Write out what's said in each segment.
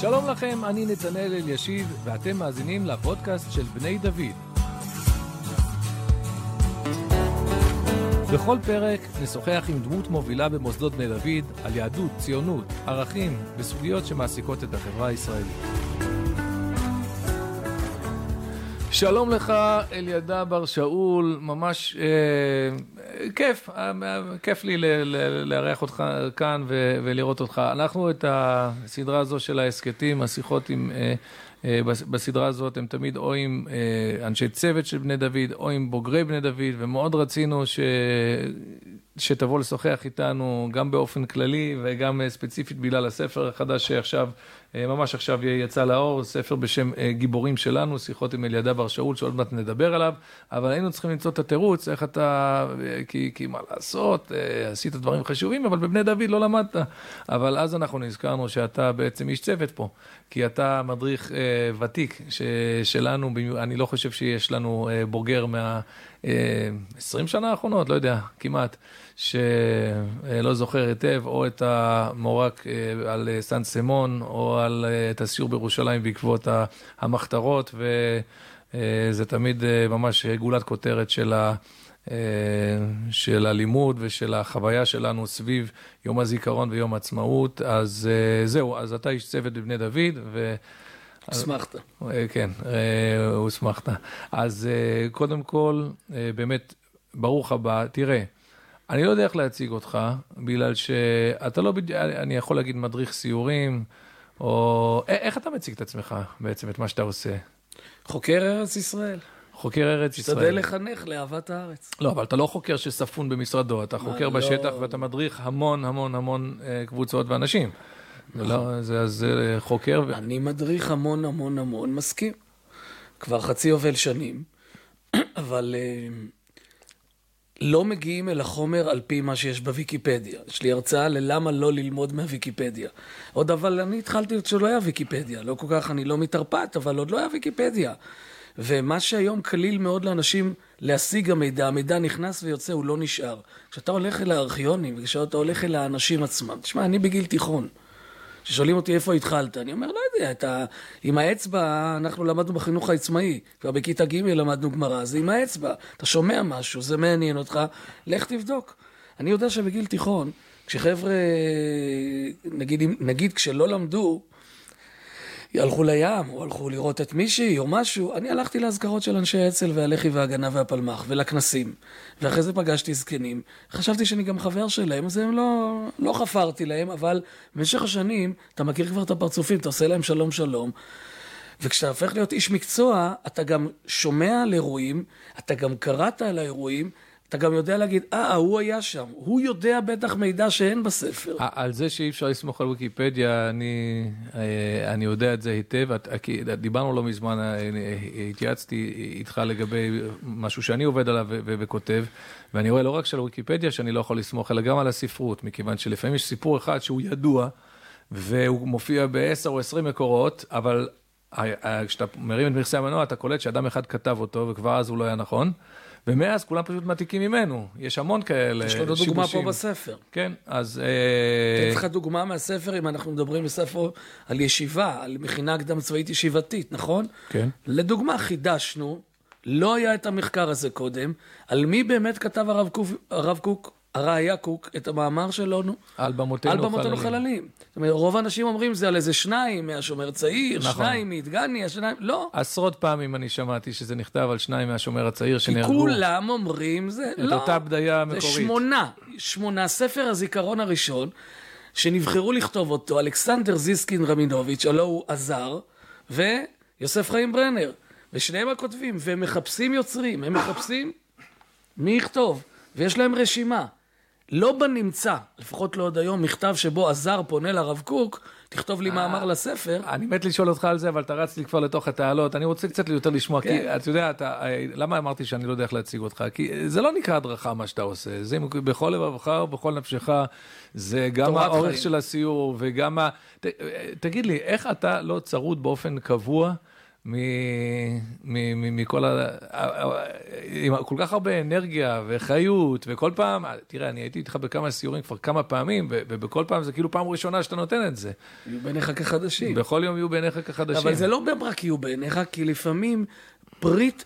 שלום לכם, אני נתנאל אלישיב, ואתם מאזינים לפודקאסט של בני דוד. בכל פרק נשוחח עם דמות מובילה במוסדות בני דוד על יהדות, ציונות, ערכים וסוגיות שמעסיקות את החברה הישראלית. שלום לך, אלידע בר שאול, ממש אה, כיף, אה, כיף לי לארח אותך כאן ולראות אותך. אנחנו את הסדרה הזו של ההסכתים, השיחות עם... אה, אה, בסדרה הזאת הם תמיד או עם אה, אנשי צוות של בני דוד או עם בוגרי בני דוד, ומאוד רצינו ש... שתבוא לשוחח איתנו גם באופן כללי וגם אה, ספציפית בגלל הספר החדש שעכשיו, ממש עכשיו יצא לאור, ספר בשם גיבורים שלנו, שיחות עם אלידע בר שאול, שעוד מעט נדבר עליו, אבל היינו צריכים למצוא את התירוץ, איך אתה, כי, כי מה לעשות, עשית דברים חשובים, אבל בבני דוד לא למדת. אבל אז אנחנו נזכרנו שאתה בעצם איש צוות פה, כי אתה מדריך אה, ותיק ש, שלנו, אני לא חושב שיש לנו אה, בוגר מה... 20 אה, שנה האחרונות, לא יודע, כמעט, שלא זוכר היטב, או את המורק אה, על סן סמון, או על את הסיור בירושלים בעקבות המחתרות, וזה תמיד ממש גולת כותרת של ה... של הלימוד ושל החוויה שלנו סביב יום הזיכרון ויום העצמאות. אז זהו, אז אתה איש צוות בבני דוד, ו... הוסמכת. אה, כן, אה, הוסמכת. אז אה, קודם כל, באמת, ברוך הבא. תראה, אני לא יודע איך להציג אותך, בגלל שאתה לא, אני יכול להגיד מדריך סיורים, או איך אתה מציג את עצמך בעצם, את מה שאתה עושה? חוקר ארץ ישראל. חוקר ארץ ישראל. משתדל לחנך לאהבת הארץ. לא, אבל אתה לא חוקר שספון במשרדו, אתה חוקר בשטח ואתה מדריך המון המון המון קבוצות ואנשים. לא, זה, זה חוקר. אני מדריך המון המון המון, מסכים. כבר חצי יובל שנים, אבל uh, לא מגיעים אל החומר על פי מה שיש בוויקיפדיה. יש לי הרצאה ללמה לא ללמוד מהוויקיפדיה. עוד אבל אני התחלתי עוד שלא היה ויקיפדיה. לא כל כך, אני לא מתרפ"ט, אבל עוד לא היה ויקיפדיה. ומה שהיום קליל מאוד לאנשים להשיג המידע, המידע נכנס ויוצא, הוא לא נשאר. כשאתה הולך אל הארכיונים, וכשאתה הולך אל האנשים עצמם, תשמע, אני בגיל תיכון. כששואלים אותי איפה התחלת, אני אומר, לא יודע, אתה, עם האצבע, אנחנו למדנו בחינוך העצמאי, כבר בכיתה ג' למדנו גמרא, זה עם האצבע, אתה שומע משהו, זה מעניין אותך, לך תבדוק. אני יודע שבגיל תיכון, כשחבר'ה, נגיד, נגיד כשלא למדו, הלכו לים, או הלכו לראות את מישהי, או משהו. אני הלכתי לאזכרות של אנשי האצ"ל והלח"י וההגנה והפלמ"ח, ולכנסים. ואחרי זה פגשתי זקנים. חשבתי שאני גם חבר שלהם, אז הם לא, לא חפרתי להם, אבל במשך השנים, אתה מכיר כבר את הפרצופים, אתה עושה להם שלום שלום. וכשאתה הופך להיות איש מקצוע, אתה גם שומע על אירועים, אתה גם קראת על האירועים, אתה גם יודע להגיד, אה, הוא היה שם, הוא יודע בטח מידע שאין בספר. על זה שאי אפשר לסמוך על ויקיפדיה, אני, אה, אני יודע את זה היטב, דיברנו לא מזמן, אה, התייעצתי איתך לגבי משהו שאני עובד עליו וכותב, ואני רואה לא רק של ויקיפדיה שאני לא יכול לסמוך, אלא גם על הספרות, מכיוון שלפעמים יש סיפור אחד שהוא ידוע, והוא מופיע בעשר או עשרים מקורות, אבל כשאתה מרים את מכסה המנוע, אתה קולט שאדם אחד כתב אותו, וכבר אז הוא לא היה נכון. ומאז כולם פשוט מעתיקים ממנו, יש המון כאלה שיבושים. יש לנו דוגמה פה בספר. כן, אז... אתן לך דוגמה מהספר, אם אנחנו מדברים בספר על ישיבה, על מכינה קדם צבאית ישיבתית, נכון? כן. לדוגמה, חידשנו, לא היה את המחקר הזה קודם, על מי באמת כתב הרב קוק, הרב קוק הראיה קוק את המאמר שלנו על במותינו חללים. חללים. זאת אומרת, רוב האנשים אומרים זה על איזה שניים מהשומר הצעיר, נכון. שניים מדגניה, שניים, לא. עשרות פעמים אני שמעתי שזה נכתב על שניים מהשומר הצעיר שנהרגו. כי כולם אומרים זה, את לא. את אותה בדיה מקורית. זה שמונה, שמונה. ספר הזיכרון הראשון, שנבחרו לכתוב אותו, אלכסנדר זיסקין רמינוביץ', הלוא הוא עזר, ויוסף חיים ברנר. ושניהם הכותבים, והם מחפשים יוצרים, הם מחפשים מי יכתוב, ויש להם רשימה. לא בנמצא, לפחות לא עוד היום, מכתב שבו עזר פונה לרב קוק, תכתוב לי מאמר אה, לספר. אני מת לשאול אותך על זה, אבל אתה רץ לי כבר לתוך התעלות. אני רוצה קצת יותר לשמוע, כי כן. אתה יודע, אה, למה אמרתי שאני לא יודע איך להציג אותך? כי זה לא נקרא הדרכה מה שאתה עושה, זה בכל לבבך ובכל נפשך, זה גם האורך של הסיור וגם ה... תגיד לי, איך אתה לא צרוד באופן קבוע? מכל ה... עם כל כך הרבה אנרגיה וחיות, וכל פעם, תראה, אני הייתי איתך בכמה סיורים כבר כמה פעמים, ובכל פעם זה כאילו פעם ראשונה שאתה נותן את זה. יהיו בעיניך כחדשים. בכל יום יהיו בעיניך כחדשים. אבל זה לא רק יהיו בעיניך, כי לפעמים פריט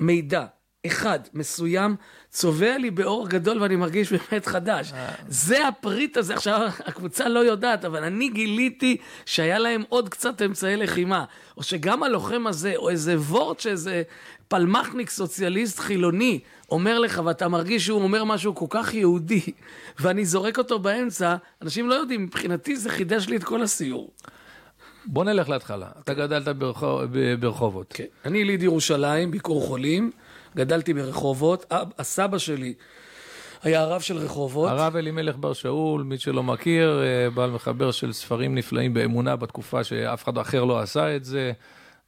מידע אחד מסוים צובע לי באור גדול ואני מרגיש באמת חדש. זה הפריט הזה, עכשיו הקבוצה לא יודעת, אבל אני גיליתי שהיה להם עוד קצת אמצעי לחימה. או שגם הלוחם הזה, או איזה וורט שאיזה פלמחניק סוציאליסט חילוני אומר לך, ואתה מרגיש שהוא אומר משהו כל כך יהודי, ואני זורק אותו באמצע, אנשים לא יודעים, מבחינתי זה חידש לי את כל הסיור. בוא נלך להתחלה. אתה גדלת ברחוב, ברחובות. כן. אני יליד ירושלים, ביקור חולים, גדלתי ברחובות, הסבא שלי היה הרב של רחובות. הרב אלימלך בר שאול, מי שלא מכיר, אה, בעל מחבר של ספרים נפלאים באמונה בתקופה שאף אחד אחר לא עשה את זה.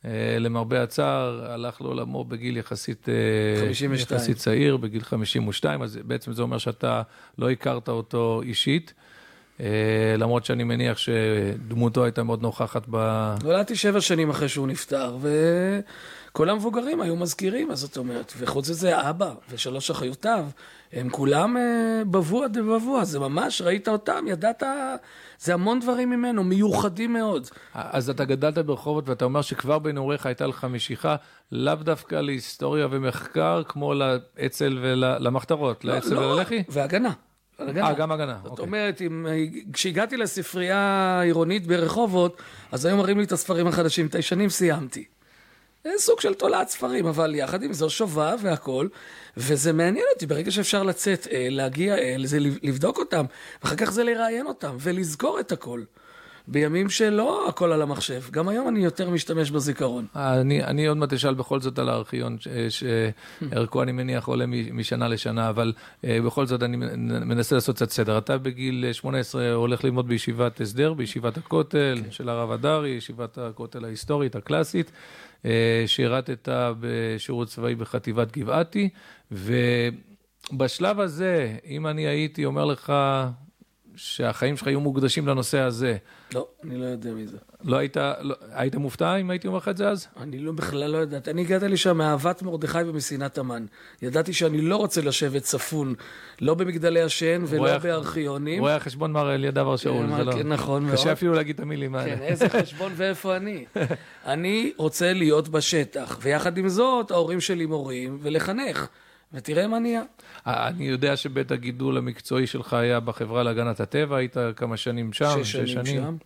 אה, למרבה הצער, הלך לעולמו בגיל יחסית, אה, 52. יחסית צעיר, בגיל 52, אז בעצם זה אומר שאתה לא הכרת אותו אישית. אה, למרות שאני מניח שדמותו הייתה מאוד נוכחת ב... נולדתי שבע שנים אחרי שהוא נפטר, וכל המבוגרים היו מזכירים, אז זאת אומרת, וחוץ מזה אבא ושלוש אחיותיו, הם כולם אה, בבוע דבבוע, זה ממש, ראית אותם, ידעת, זה המון דברים ממנו, מיוחדים מאוד. אז אתה גדלת ברחובות ואתה אומר שכבר בנעוריך הייתה לך משיכה לאו דווקא להיסטוריה ומחקר כמו לאצ"ל ולמחתרות, לאצ"ל לא, וללח"י? והגנה. הגנה. אה, גם הגנה, זאת אוקיי. אומרת, אם, כשהגעתי לספרייה העירונית ברחובות, אז היו מראים לי את הספרים החדשים, את הישנים סיימתי. סוג של תולעת ספרים, אבל יחד עם זו שובב והכול, וזה מעניין אותי, ברגע שאפשר לצאת אל, להגיע אל, זה לבדוק אותם, ואחר כך זה לראיין אותם, ולזכור את הכל. בימים שלא הכל על המחשב. גם היום אני יותר משתמש בזיכרון. אני, אני עוד מעט אשאל בכל זאת על הארכיון, ש- שערכו אני מניח עולה משנה לשנה, אבל אה, בכל זאת אני מנ- מנסה לעשות קצת סדר. אתה בגיל 18 הולך ללמוד בישיבת הסדר, בישיבת הכותל של הרב הדרי, ישיבת הכותל ההיסטורית, הקלאסית. אה, שירתת בשירות צבאי בחטיבת גבעתי, ובשלב הזה, אם אני הייתי אומר לך שהחיים שלך היו מוקדשים לנושא הזה, לא, אני לא יודע מי זה. לא היית, לא, היית מופתע אם הייתי אומר לך את זה אז? אני לא, בכלל לא יודעת. אני הגעתי לשם מאהבת מרדכי ומשנאת המן. ידעתי שאני לא רוצה לשבת צפון, לא במגדלי השן ולא רואה- בארכיונים. רואה החשבון מר אליעד בר שאול, זה לא... כן, נכון מאוד. קשה אפילו להגיד את המילים האלה. כן, איזה חשבון ואיפה אני. אני רוצה להיות בשטח, ויחד עם זאת, ההורים שלי מורים, ולחנך. ותראה מה נהיה. אני יודע שבית הגידול המקצועי שלך היה בחברה להגנת הטבע, היית כמה שנים שם, שש שנים שם.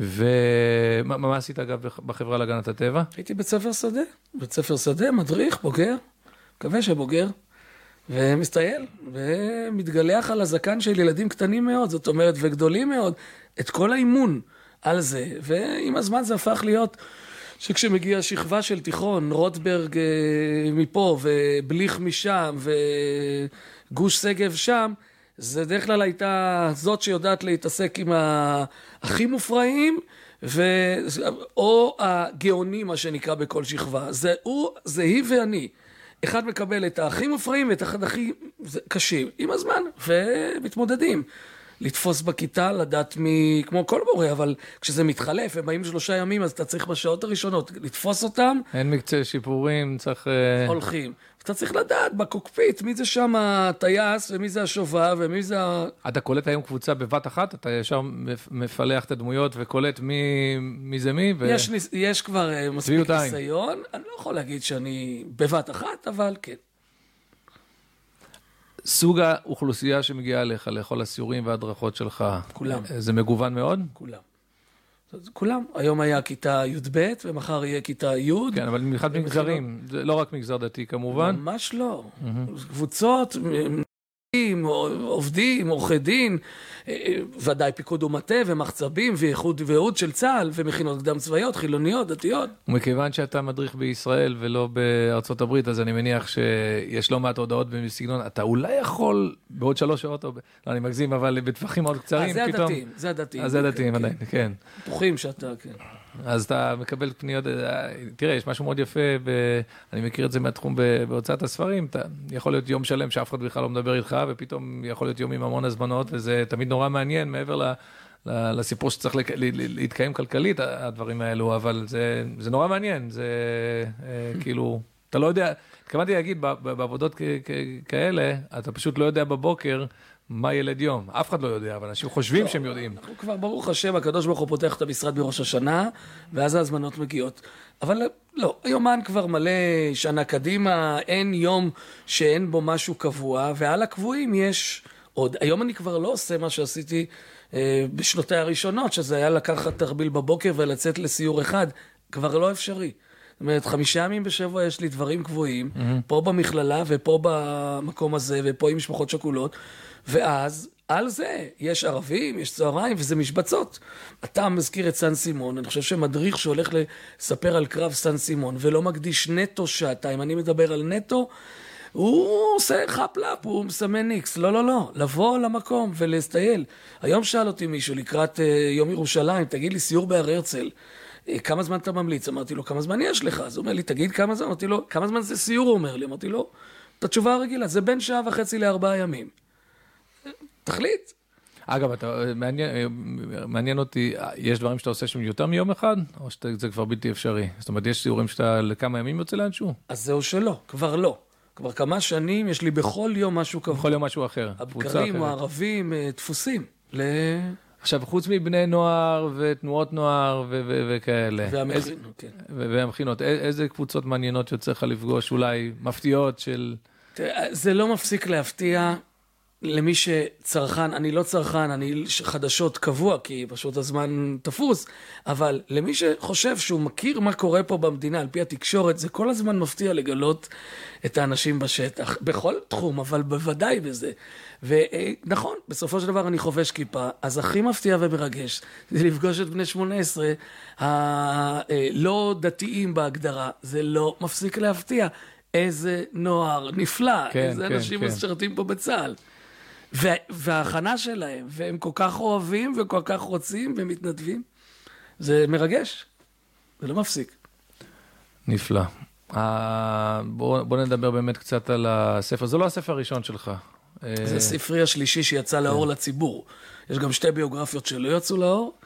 ומה מה עשית אגב בחברה להגנת הטבע? הייתי בית ספר שדה. בית ספר שדה, מדריך, בוגר. מקווה שבוגר. ומסטייל, ומתגלח על הזקן של ילדים קטנים מאוד, זאת אומרת, וגדולים מאוד, את כל האימון על זה, ועם הזמן זה הפך להיות שכשמגיעה שכבה של תיכון, רוטברג אה, מפה, ובליך משם, וגוש שגב שם, זה בדרך כלל הייתה זאת שיודעת להתעסק עם הכי מופרעים, ו... או הגאונים, מה שנקרא, בכל שכבה. זה הוא, זה היא ואני. אחד מקבל את הכי מופרעים ואת אחד הכי קשים, עם הזמן, ומתמודדים. לתפוס בכיתה, לדעת מי, כמו כל מורה, אבל כשזה מתחלף, הם באים שלושה ימים, אז אתה צריך בשעות הראשונות לתפוס אותם, אין מקצה שיפורים, צריך... אה, הולכים. אתה צריך לדעת בקוקפיט מי זה שם הטייס, ומי זה השובב, ומי זה ה... אתה קולט היום קבוצה בבת אחת? אתה ישר מפ- מפלח את הדמויות וקולט מי, מי זה מי? ו... יש, יש כבר אה, מספיק. ניסיון, אני לא יכול להגיד שאני בבת אחת, אבל כן. סוג האוכלוסייה שמגיעה אליך לכל הסיורים וההדרכות שלך, כולם. זה מגוון מאוד? כולם. כולם. היום היה כיתה י"ב, ומחר יהיה כיתה י'. כן, אבל במיוחד מגזרים, זה לא רק מגזר דתי כמובן. ממש לא. קבוצות, מ- עובדים, עורכי דין, אה, ודאי פיקוד ומטה ומחצבים ואיחוד וייעוד של צה"ל ומכינות קדם צבאיות, חילוניות, דתיות. ומכיוון שאתה מדריך בישראל ולא בארצות הברית, אז אני מניח שיש לא מעט הודעות בסגנון, אתה אולי יכול בעוד שלוש שעות, או. לא, אני מגזים, אבל בטווחים מאוד קצרים, אז זה פתאום... הדתיים, זה הדתיים. אז זה דתיים כן, עדיין, כן. בטוחים שאתה, כן. אז אתה מקבל פניות, אה, תראה, יש משהו מאוד יפה, ב... אני מכיר את זה מהתחום ב... בהוצאת הספרים, אתה יכול להיות יום שלם שאף אחד בכלל לא מדבר איתך, ופתאום יכול להיות יום עם המון הזמנות, וזה תמיד נורא מעניין, מעבר לסיפור שצריך להתקיים כלכלית, הדברים האלו, אבל זה, זה נורא מעניין, זה כאילו, אתה לא יודע, התכוונתי להגיד, בעבודות כאלה, אתה פשוט לא יודע בבוקר. מה ילד יום? אף אחד לא יודע, אבל אנשים חושבים לא, שהם יודעים. אנחנו כבר, ברוך השם, הקדוש ברוך הוא פותח את המשרד בראש השנה, ואז ההזמנות מגיעות. אבל לא, היומן כבר מלא שנה קדימה, אין יום שאין בו משהו קבוע, ועל הקבועים יש עוד. היום אני כבר לא עושה מה שעשיתי אה, בשנותיי הראשונות, שזה היה לקחת תרביל בבוקר ולצאת לסיור אחד. כבר לא אפשרי. זאת אומרת, חמישה ימים בשבוע יש לי דברים קבועים, mm-hmm. פה במכללה ופה במקום הזה ופה עם משפחות שכולות, ואז על זה יש ערבים, יש צהריים וזה משבצות. אתה מזכיר את סן סימון, אני חושב שמדריך שהולך לספר על קרב סן סימון ולא מקדיש נטו שעתיים, אני מדבר על נטו, הוא עושה חפלאפ, הוא מסמן איקס. לא, לא, לא, לבוא למקום ולהסטייל. היום שאל אותי מישהו לקראת uh, יום ירושלים, תגיד לי, סיור בהר הרצל. אה, כמה זמן אתה ממליץ? אמרתי לו, כמה זמן יש לך? אז הוא אומר לי, תגיד כמה זמן? אמרתי לו, כמה זמן זה סיור? הוא אומר לי. אמרתי לו, את התשובה הרגילה, זה בין שעה וחצי לארבעה ימים. תחליט. אגב, אתה, מעניין, מעניין אותי, יש דברים שאתה עושה שם יותר מיום אחד, או שזה כבר בלתי אפשרי? זאת אומרת, יש סיורים שאתה לכמה ימים יוצא לאנשהו? אז זהו שלא, כבר לא. כבר כמה שנים יש לי בכל יום משהו קבוע. בכל יום משהו אחר. הבקרים, הערבים, אה, דפוסים. ל... עכשיו, חוץ מבני נוער ותנועות נוער ו- ו- וכאלה. והמכינות, כן. והמכינות, איזה קבוצות מעניינות יוצא לך לפגוש, אולי מפתיעות של... זה לא מפסיק להפתיע. למי שצרכן, אני לא צרכן, אני חדשות קבוע, כי פשוט הזמן תפוס, אבל למי שחושב שהוא מכיר מה קורה פה במדינה על פי התקשורת, זה כל הזמן מפתיע לגלות את האנשים בשטח, בכל תחום, אבל בוודאי בזה. ונכון, בסופו של דבר אני חובש כיפה, אז הכי מפתיע ומרגש זה לפגוש את בני 18 הלא דתיים בהגדרה, זה לא מפסיק להפתיע. איזה נוער נפלא, כן, איזה כן, אנשים כן. משרתים פה בצה"ל. וההכנה שלהם, והם כל כך אוהבים וכל כך רוצים ומתנדבים, זה מרגש, זה לא מפסיק. נפלא. Uh, בוא, בוא נדבר באמת קצת על הספר, זה לא הספר הראשון שלך. זה uh... ספרי השלישי שיצא לאור כן. לציבור. יש גם שתי ביוגרפיות שלא יצאו לאור.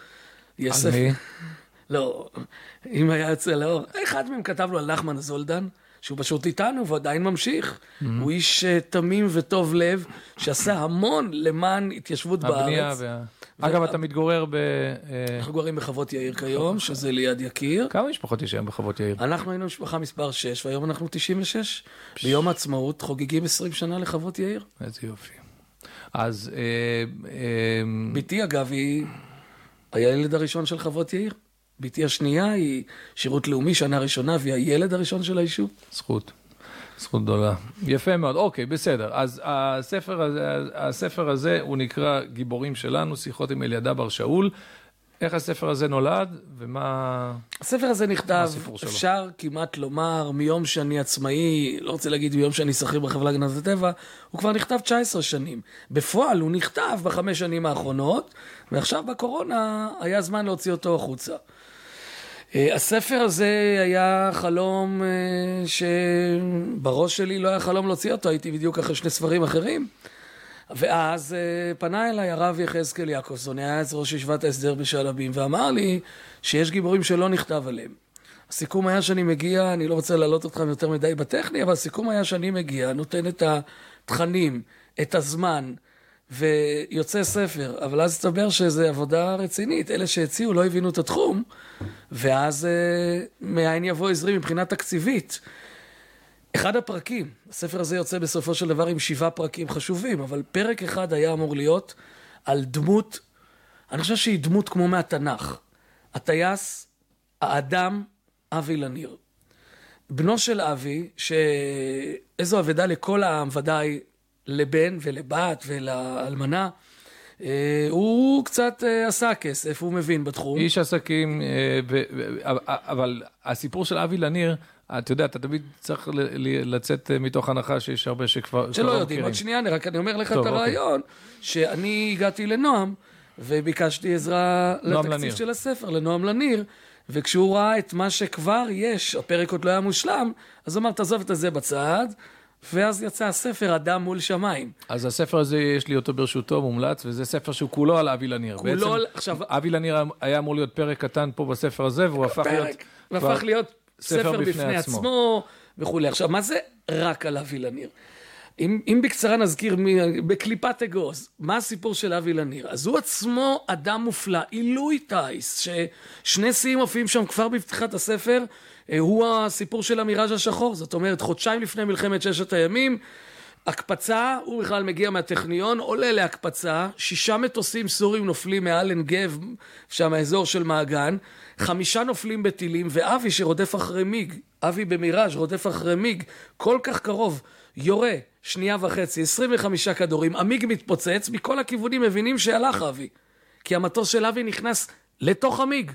על ספר... מי? לא, אם היה יוצא לאור, אחד מהם כתב לו על נחמן זולדן. שהוא פשוט איתנו ועדיין ממשיך. Mm-hmm. הוא איש uh, תמים וטוב לב, שעשה המון למען התיישבות בארץ. וה... אגב, אתה מתגורר ב... אה, אנחנו גרים בחוות יאיר כיום, שזה ליד יקיר. כמה משפחות יש היום בחוות יאיר? אנחנו היינו משפחה מספר 6, והיום אנחנו 96. ביום העצמאות חוגגים 20 שנה לחוות יאיר. איזה יופי. אז... אה, בתי, אגב, היא הילד הראשון של חוות יאיר. בתי השנייה היא שירות לאומי, שנה ראשונה, והיא הילד הראשון של היישוב. זכות. זכות גדולה. יפה מאוד, אוקיי, בסדר. אז הספר הזה, הספר הזה הוא נקרא גיבורים שלנו, שיחות עם אלידע בר שאול. איך הספר הזה נולד ומה הספר הזה נכתב, אפשר כמעט לומר, מיום שאני עצמאי, לא רוצה להגיד מיום שאני שכיר בחברה להגנת הטבע, הוא כבר נכתב 19 שנים. בפועל הוא נכתב בחמש שנים האחרונות, ועכשיו בקורונה היה זמן להוציא אותו החוצה. אה, הספר הזה היה חלום אה, שבראש שלי לא היה חלום להוציא אותו, הייתי בדיוק אחרי שני ספרים אחרים. ואז uh, פנה אליי הרב יחזקאל יעקובסון, היה אז ראש ישיבת ההסדר בשעלבים, ואמר לי שיש גיבורים שלא נכתב עליהם. הסיכום היה שאני מגיע, אני לא רוצה להעלות אתכם יותר מדי בטכני, אבל הסיכום היה שאני מגיע, נותן את התכנים, את הזמן, ויוצא ספר. אבל אז הסתבר שזו עבודה רצינית. אלה שהציעו לא הבינו את התחום, ואז uh, מאין יבוא עזרי מבחינה תקציבית. אחד הפרקים, הספר הזה יוצא בסופו של דבר עם שבעה פרקים חשובים, אבל פרק אחד היה אמור להיות על דמות, אני חושב שהיא דמות כמו מהתנ"ך. הטייס, האדם, אבי לניר. בנו של אבי, שאיזו אבדה לכל העם, ודאי לבן ולבת ולאלמנה, אה, הוא קצת אה, עשה כסף, הוא מבין בתחום. איש עסקים, אה, אבל הסיפור של אבי לניר, אתה יודע, אתה תמיד צריך לצאת מתוך הנחה שיש הרבה שכבר... שלא יודעים, עוד שנייה, רק אני אומר לך את אוקיי. הרעיון, שאני הגעתי לנועם, וביקשתי עזרה לתקציב של הספר, לנועם לניר, וכשהוא ראה את מה שכבר יש, הפרק עוד לא היה מושלם, אז הוא אמר, תעזוב את הזה בצד, ואז יצא הספר אדם מול שמיים. אז הספר הזה, יש לי אותו ברשותו, מומלץ, וזה ספר שהוא כולו על אבי לניר. כולו בעצם, על- עכשיו- אבי לניר היה אמור להיות פרק קטן פה בספר הזה, והוא הפך להיות... פרק, כבר והפך להיות ספר ספר בפני בפני עצמו. עצמו וכולי. עכשיו, מה זה רק על אבי לניר? אם, אם בקצרה נזכיר מי, בקליפת אגוז, מה הסיפור של אבי לניר? אז הוא עצמו אדם מופלא, עילוי טיס, ששני שיאים מופיעים שם כבר בפתיחת הספר, אה, הוא הסיפור של המיראז' השחור, זאת אומרת, חודשיים לפני מלחמת ששת הימים, הקפצה, הוא בכלל מגיע מהטכניון, עולה להקפצה, שישה מטוסים סורים נופלים מעל עין גב, שם האזור של מעגן, חמישה נופלים בטילים, ואבי שרודף אחרי מיג, אבי במיראז' רודף אחרי מיג, כל כך קרוב, יורה, שנייה וחצי, 25 כדורים, המיג מתפוצץ, מכל הכיוונים מבינים שהלך אבי. כי המטוס של אבי נכנס לתוך המיג.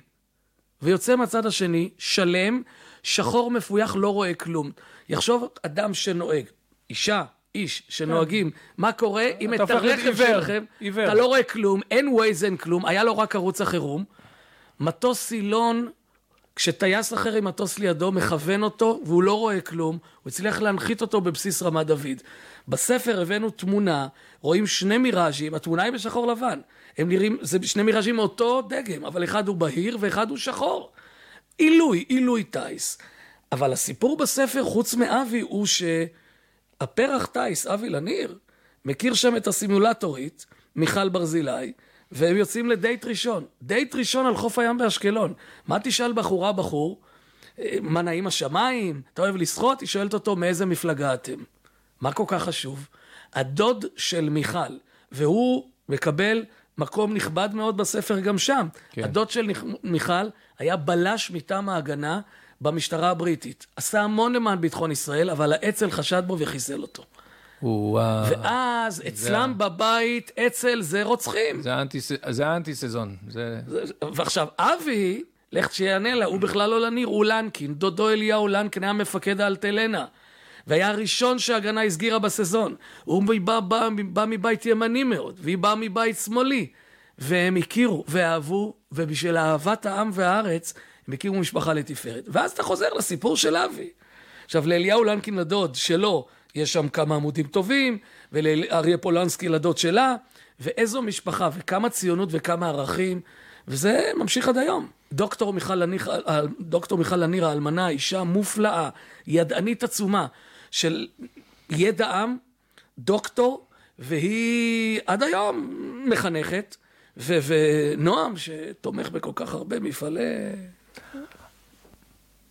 ויוצא מהצד השני, שלם, שחור מפויח, לא רואה כלום. יחשוב אדם שנוהג, אישה, איש, שנוהגים, מה קורה אם את הרכב שלכם. אתה לא רואה כלום, אין ווייז, אין כלום, היה לו רק ערוץ החירום. מטוס סילון, כשטייס אחר עם מטוס לידו, מכוון אותו, והוא לא רואה כלום, הוא הצליח להנחית אותו בבסיס רמת דוד. בספר הבאנו תמונה, רואים שני מיראז'ים, התמונה היא בשחור לבן. הם נראים, זה שני מיראז'ים מאותו דגם, אבל אחד הוא בהיר ואחד הוא שחור. עילוי, עילוי טיס. אבל הסיפור בספר, חוץ מאבי, הוא שהפרח טיס, אבי לניר, מכיר שם את הסימולטורית, מיכל ברזילי, והם יוצאים לדייט ראשון. דייט ראשון על חוף הים באשקלון. מה תשאל בחורה בחור? מה נעים השמיים? אתה אוהב לשחות? היא שואלת אותו מאיזה מפלגה אתם. מה כל כך חשוב? הדוד של מיכל, והוא מקבל מקום נכבד מאוד בספר גם שם. כן. הדוד של מיכל היה בלש מטעם ההגנה במשטרה הבריטית. עשה המון למען ביטחון ישראל, אבל האצ"ל חשד בו וחיסל אותו. ואז אצלם בבית, אצ"ל זה רוצחים. זה האנטי- זה. זה... ועכשיו, אבי, לך שיענה לה, הוא בכלל לא לניר, הוא לנקין. דודו אליהו לנקין היה מפקד האלטלנה. והיה הראשון שההגנה הסגירה בסזון. הוא בא, בא, בא מבית ימני מאוד, והיא באה מבית שמאלי. והם הכירו ואהבו, ובשביל אהבת העם והארץ, הם הקימו משפחה לתפארת. ואז אתה חוזר לסיפור של אבי. עכשיו, לאליהו לנקין לדוד שלו, יש שם כמה עמודים טובים, ולאריה פולנסקי לדוד שלה, ואיזו משפחה, וכמה ציונות וכמה ערכים, וזה ממשיך עד היום. דוקטור מיכל לניר, דוקטור מיכל לניר האלמנה, אישה מופלאה, ידענית עצומה, של ידע עם, דוקטור, והיא עד היום מחנכת, ונועם, שתומך בכל כך הרבה מפעלי...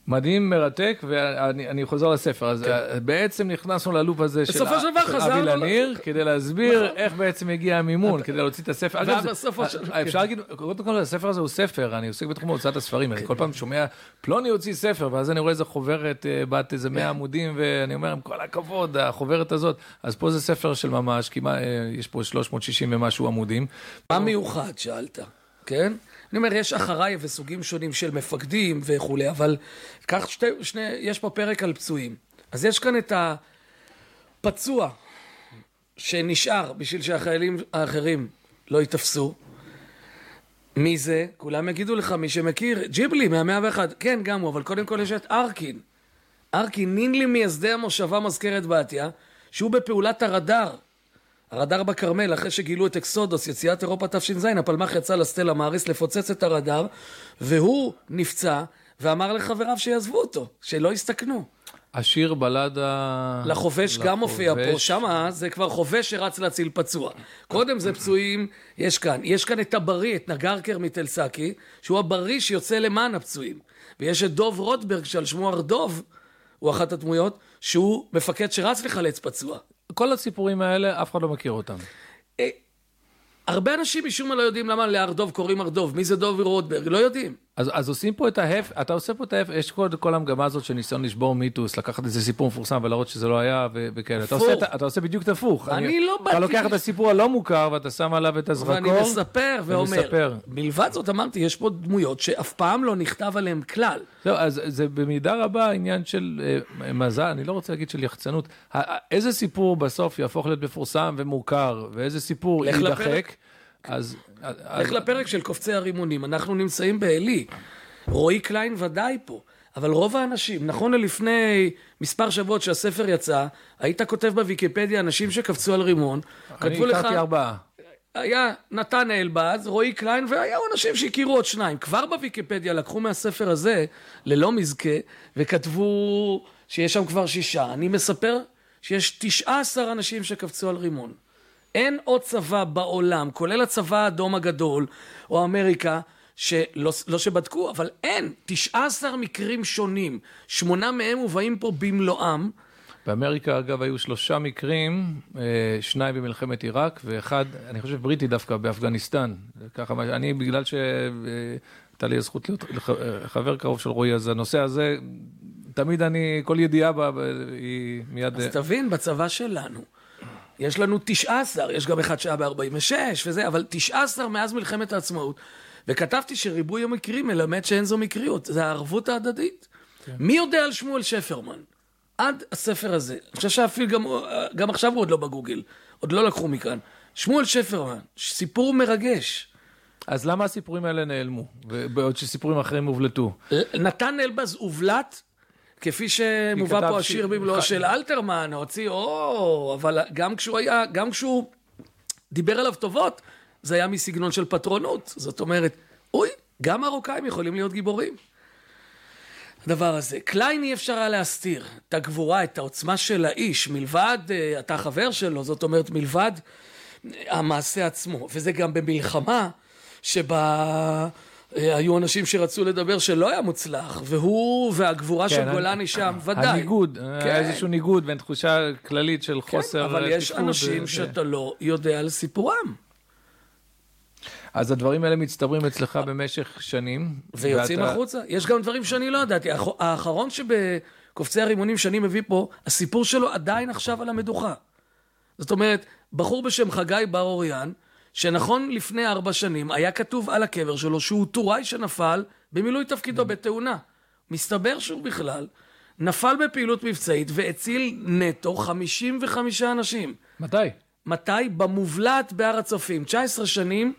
מדהים, מרתק, ואני אני חוזר לספר. אז אה, בעצם נכנסנו ללופ הזה של כן. של אבי לניר, כדי להסביר נכון. איך בעצם הגיע המימון, כדי להוציא את הספר. אגב, זה- בסופו של- אה, אפשר להגיד, קודם כל, הספר הזה הוא ספר, אני עוסק בתחום הוצאת הספרים, אני כל פעם שומע, פלוני הוציא ספר, ואז אני רואה איזה חוברת אה, בת איזה 100 עמודים, ואני אומר, עם כל הכבוד, החוברת הזאת. אז פה זה ספר של ממש, כמעט, אה, יש פה 360 ומשהו עמודים. מה מיוחד, שאלת, כן? אני אומר, יש אחריי וסוגים שונים של מפקדים וכולי, אבל קח שתי, שני, יש פה פרק על פצועים. אז יש כאן את הפצוע שנשאר בשביל שהחיילים האחרים לא ייתפסו. מי זה? כולם יגידו לך, מי שמכיר, ג'יבלי מהמאה ואחד. כן, גם הוא, אבל קודם כל יש את ארקין. ארקין, נינלי מייסדי המושבה מזכרת בתיה, שהוא בפעולת הרדאר. הרדאר בכרמל, אחרי שגילו את אקסודוס, יציאת אירופה תש"ז, הפלמ"ח יצא לסטלה מאריס לפוצץ את הרדאר, והוא נפצע, ואמר לחבריו שיעזבו אותו, שלא יסתכנו. השיר בלדה... לחובש גם מופיע פה. שמה זה כבר חובש שרץ להציל פצוע. קודם זה פצועים, יש כאן. יש כאן את הבריא, את נגרקר מתל סאקי, שהוא הבריא שיוצא למען הפצועים. ויש את דוב רוטברג, שעל שמו הרדוב, הוא אחת הדמויות, שהוא מפקד שרץ לחלץ פצוע. כל הסיפורים האלה, אף אחד לא מכיר אותם. אה, הרבה אנשים משום מה לא יודעים למה להר דוב קוראים הר דוב. מי זה דוב רוטברג? לא יודעים. אז, אז עושים פה את ההפ... אתה עושה פה את ההפ... יש כל, כל המגמה הזאת של ניסיון לשבור מיתוס, לקחת איזה סיפור מפורסם ולהראות שזה לא היה ו- וכאלה. אתה הפוך. עושה, את ה- אתה עושה בדיוק את הפוך. אני לא אתה באתי- לוקח את הסיפור הלא מוכר ואתה שם עליו את הזרקור. ואני מספר ואומר. ומספר. מלבד זאת אמרתי, יש פה דמויות שאף פעם לא נכתב עליהן כלל. זהו, אז זה במידה רבה עניין של אה, מזל, אני לא רוצה להגיד של יחצנות. איזה סיפור בסוף יהפוך להיות מפורסם ומוכר, ואיזה סיפור יידחק, לפרק. אז... לך לפרק של קופצי הרימונים, אנחנו נמצאים בעלי. רועי קליין ודאי פה. אבל רוב האנשים, נכון ללפני מספר שבועות שהספר יצא, היית כותב בוויקיפדיה אנשים שקפצו על רימון, אני הכרתי ארבעה. היה נתן אלבז, רועי קליין, והיו אנשים שהכירו עוד שניים. כבר בוויקיפדיה לקחו מהספר הזה, ללא מזכה, וכתבו שיש שם כבר שישה. אני מספר שיש תשעה עשר אנשים שקפצו על רימון. אין עוד צבא בעולם, כולל הצבא האדום הגדול, או אמריקה, שלא לא שבדקו, אבל אין, 19 מקרים שונים, שמונה מהם מובאים פה במלואם. באמריקה, אגב, היו שלושה מקרים, אה, שניים במלחמת עיראק, ואחד, אני חושב בריטי דווקא, באפגניסטן. ככה, אני, בגלל שהייתה לי הזכות להיות חבר קרוב של רועי, אז הנושא הזה, תמיד אני, כל ידיעה בה, היא מיד... אז תבין, בצבא שלנו. יש לנו 19, יש גם אחד שהיה ב-46 וזה, אבל 19 מאז מלחמת העצמאות. וכתבתי שריבוי המקרים מלמד שאין זו מקריות, זה הערבות ההדדית. כן. מי יודע על שמואל שפרמן? עד הספר הזה. אני חושב שאפילו גם, גם עכשיו הוא עוד לא בגוגל, עוד לא לקחו מכאן. שמואל שפרמן, סיפור מרגש. אז למה הסיפורים האלה נעלמו, בעוד שסיפורים אחרים הובלטו? נתן אלבז הובלט, כפי שמובא פה השיר במלואו של אלתרמן, הוציא, או, אבל גם כשהוא היה, גם כשהוא דיבר עליו טובות, זה היה מסגנון של פטרונות. זאת אומרת, אוי, גם מרוקאים יכולים להיות גיבורים. הדבר הזה. קליין אי אפשר היה להסתיר את הגבורה, את העוצמה של האיש, מלבד, אה, אתה חבר שלו, זאת אומרת, מלבד המעשה עצמו. וזה גם במלחמה שבה אה, היו אנשים שרצו לדבר שלא היה מוצלח, והוא והגבורה כן, של גולני שם, ודאי. הניגוד, אה, כן. איזשהו ניגוד בין תחושה כללית של כן, חוסר... אבל יש אנשים שאתה לא יודע על סיפורם. אז הדברים האלה מצטברים אצלך במשך שנים. ויוצאים ואתה... החוצה. יש גם דברים שאני לא ידעתי. האחרון שבקופצי הרימונים שאני מביא פה, הסיפור שלו עדיין עכשיו על המדוכה. זאת אומרת, בחור בשם חגי בר אוריאן, שנכון לפני ארבע שנים היה כתוב על הקבר שלו שהוא טוראי שנפל במילוי תפקידו mm. בתאונה. מסתבר שהוא בכלל נפל בפעילות מבצעית והציל נטו 55 אנשים. מתי? מתי? במובלעת בהר הצופים. 19 שנים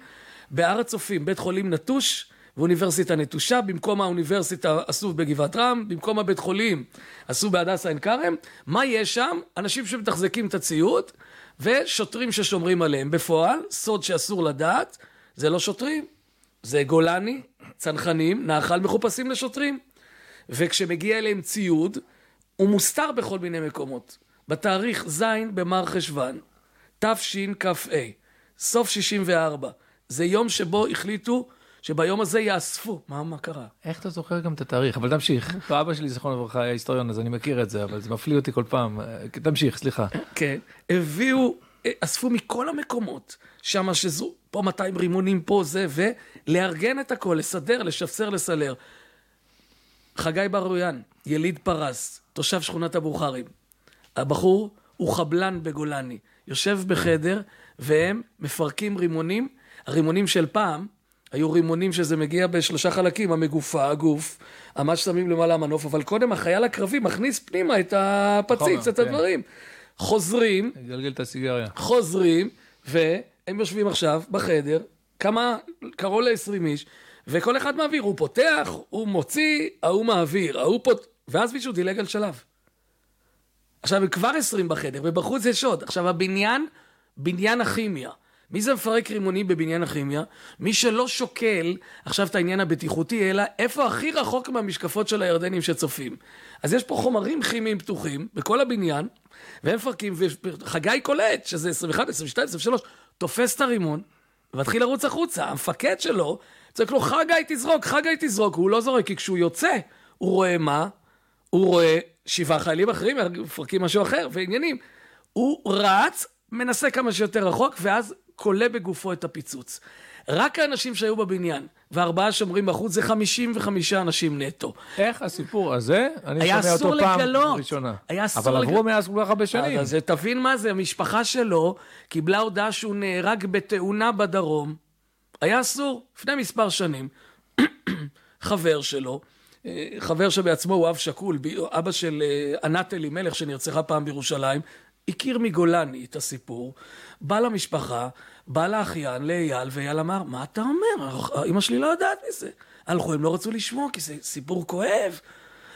בהר הצופים, בית חולים נטוש ואוניברסיטה נטושה, במקום האוניברסיטה עשו בגבעת רם, במקום הבית חולים עשו בהדסה עין כרם. מה יש שם? אנשים שמתחזקים את הציוד ושוטרים ששומרים עליהם. בפועל, סוד שאסור לדעת, זה לא שוטרים, זה גולני, צנחנים, נאכל מחופשים לשוטרים. וכשמגיע אליהם ציוד, הוא מוסתר בכל מיני מקומות. בתאריך ז' במר חשוון, תשכ"ה, סוף 64. זה יום שבו החליטו שביום הזה יאספו. מה, מה קרה? איך אתה זוכר גם את התאריך? אבל תמשיך. אבא שלי, זיכרונו לברכה, היה היסטוריון, אז אני מכיר את זה, אבל זה מפליא אותי כל פעם. תמשיך, סליחה. כן. הביאו, אספו מכל המקומות, שם שזו, פה 200 רימונים, פה זה, ולארגן את הכל, לסדר, לשפצר, לסלר. חגי בר-אוריין, יליד פרס, תושב שכונת הבוכרים. הבחור הוא חבלן בגולני. יושב בחדר, והם מפרקים רימונים הרימונים של פעם, היו רימונים שזה מגיע בשלושה חלקים, המגופה, הגוף, מה ששמים למעלה המנוף, אבל קודם החייל הקרבי מכניס פנימה את הפציץ, את כן. הדברים. חוזרים, גלגל את הסיגריה. חוזרים, והם יושבים עכשיו בחדר, כמה, קרוב ל-20 איש, וכל אחד מעביר, הוא פותח, הוא מוציא, ההוא מעביר, ההוא פות... ואז מישהו דילג על שלב. עכשיו, הם כבר 20 בחדר, ובחוץ יש עוד. עכשיו, הבניין, בניין הכימיה. מי זה מפרק רימונים בבניין הכימיה? מי שלא שוקל עכשיו את העניין הבטיחותי, אלא איפה הכי רחוק מהמשקפות של הירדנים שצופים. אז יש פה חומרים כימיים פתוחים בכל הבניין, והם מפרקים, וחגי קולט, שזה 21, 22, 23, תופס את הרימון, ומתחיל לרוץ החוצה. המפקד שלו צועק לו, חגי תזרוק, חגי תזרוק, הוא לא זורק, כי כשהוא יוצא, הוא רואה מה? הוא רואה שבעה חיילים אחרים, מפרקים משהו אחר, ועניינים. הוא רץ, מנסה כמה שיותר רחוק, ואז כולא בגופו את הפיצוץ. רק האנשים שהיו בבניין וארבעה שומרים בחוץ זה 55 אנשים נטו. איך הסיפור הזה, אני שומע אותו פעם לגלות. ראשונה. היה אסור לגלות. אבל עברו מאז כל כך הרבה שנים. אז תבין מה זה, המשפחה שלו קיבלה הודעה שהוא נהרג בתאונה בדרום. היה אסור, לפני מספר שנים. חבר שלו, אה, חבר שבעצמו הוא אב שכול, אבא של אה, ענת אלימלך שנרצחה פעם בירושלים, הכיר מגולני את הסיפור, בא למשפחה, בא לאחיין, לאייל, ואייל אמר, מה אתה אומר? אמא שלי לא יודעת מזה. הלכו, הם לא רצו לשמוע, כי זה סיפור כואב.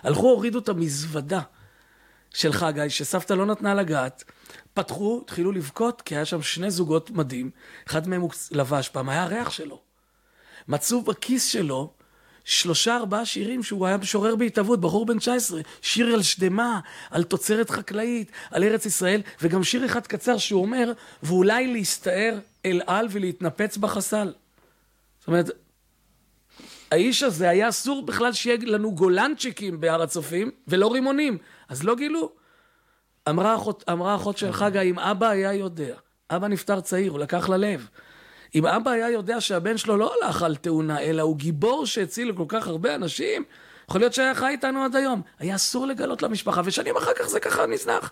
הלכו, הורידו את המזוודה של חגי, שסבתא לא נתנה לגעת, פתחו, התחילו לבכות, כי היה שם שני זוגות מדים, אחד מהם הוא לבש פעם, היה הריח שלו. מצאו בכיס שלו שלושה ארבעה שירים שהוא היה משורר בהתהוות, בחור בן 19, שיר על שדמה, על תוצרת חקלאית, על ארץ ישראל, וגם שיר אחד קצר שהוא אומר, ואולי להסתער אל על ולהתנפץ בחסל. זאת אומרת, האיש הזה היה אסור בכלל שיהיה לנו גולנצ'יקים בהר הצופים, ולא רימונים, אז לא גילו. אמרה אחות, אמרה אחות של חגה, אם אבא היה יודע, אבא נפטר צעיר, הוא לקח ללב. אם אבא היה יודע שהבן שלו לא הלך על תאונה, אלא הוא גיבור שהציל כל כך הרבה אנשים, יכול להיות שהיה חי איתנו עד היום. היה אסור לגלות למשפחה, ושנים אחר כך זה ככה נזנח.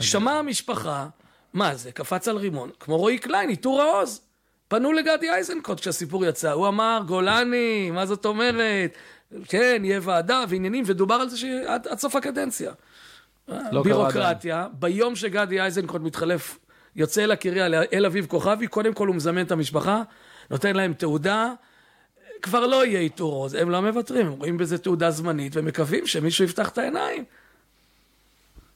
שמעה המשפחה, מה זה, קפץ על רימון, כמו רועי קליין, עיטור העוז. פנו לגדי איזנקוט כשהסיפור יצא, הוא אמר, גולני, מה זאת אומרת? כן, יהיה ועדה ועניינים, ודובר על זה שעד עד סוף הקדנציה. לא בירוקרטיה, ביום שגדי איזנקוט מתחלף, יוצא אל הקריה, אל אביב כוכבי, קודם כל הוא מזמן את המשפחה, נותן להם תעודה, כבר לא יהיה עיטור עוז, הם לא מוותרים, הם רואים בזה תעודה זמנית ומקווים שמישהו יפתח את העיניים.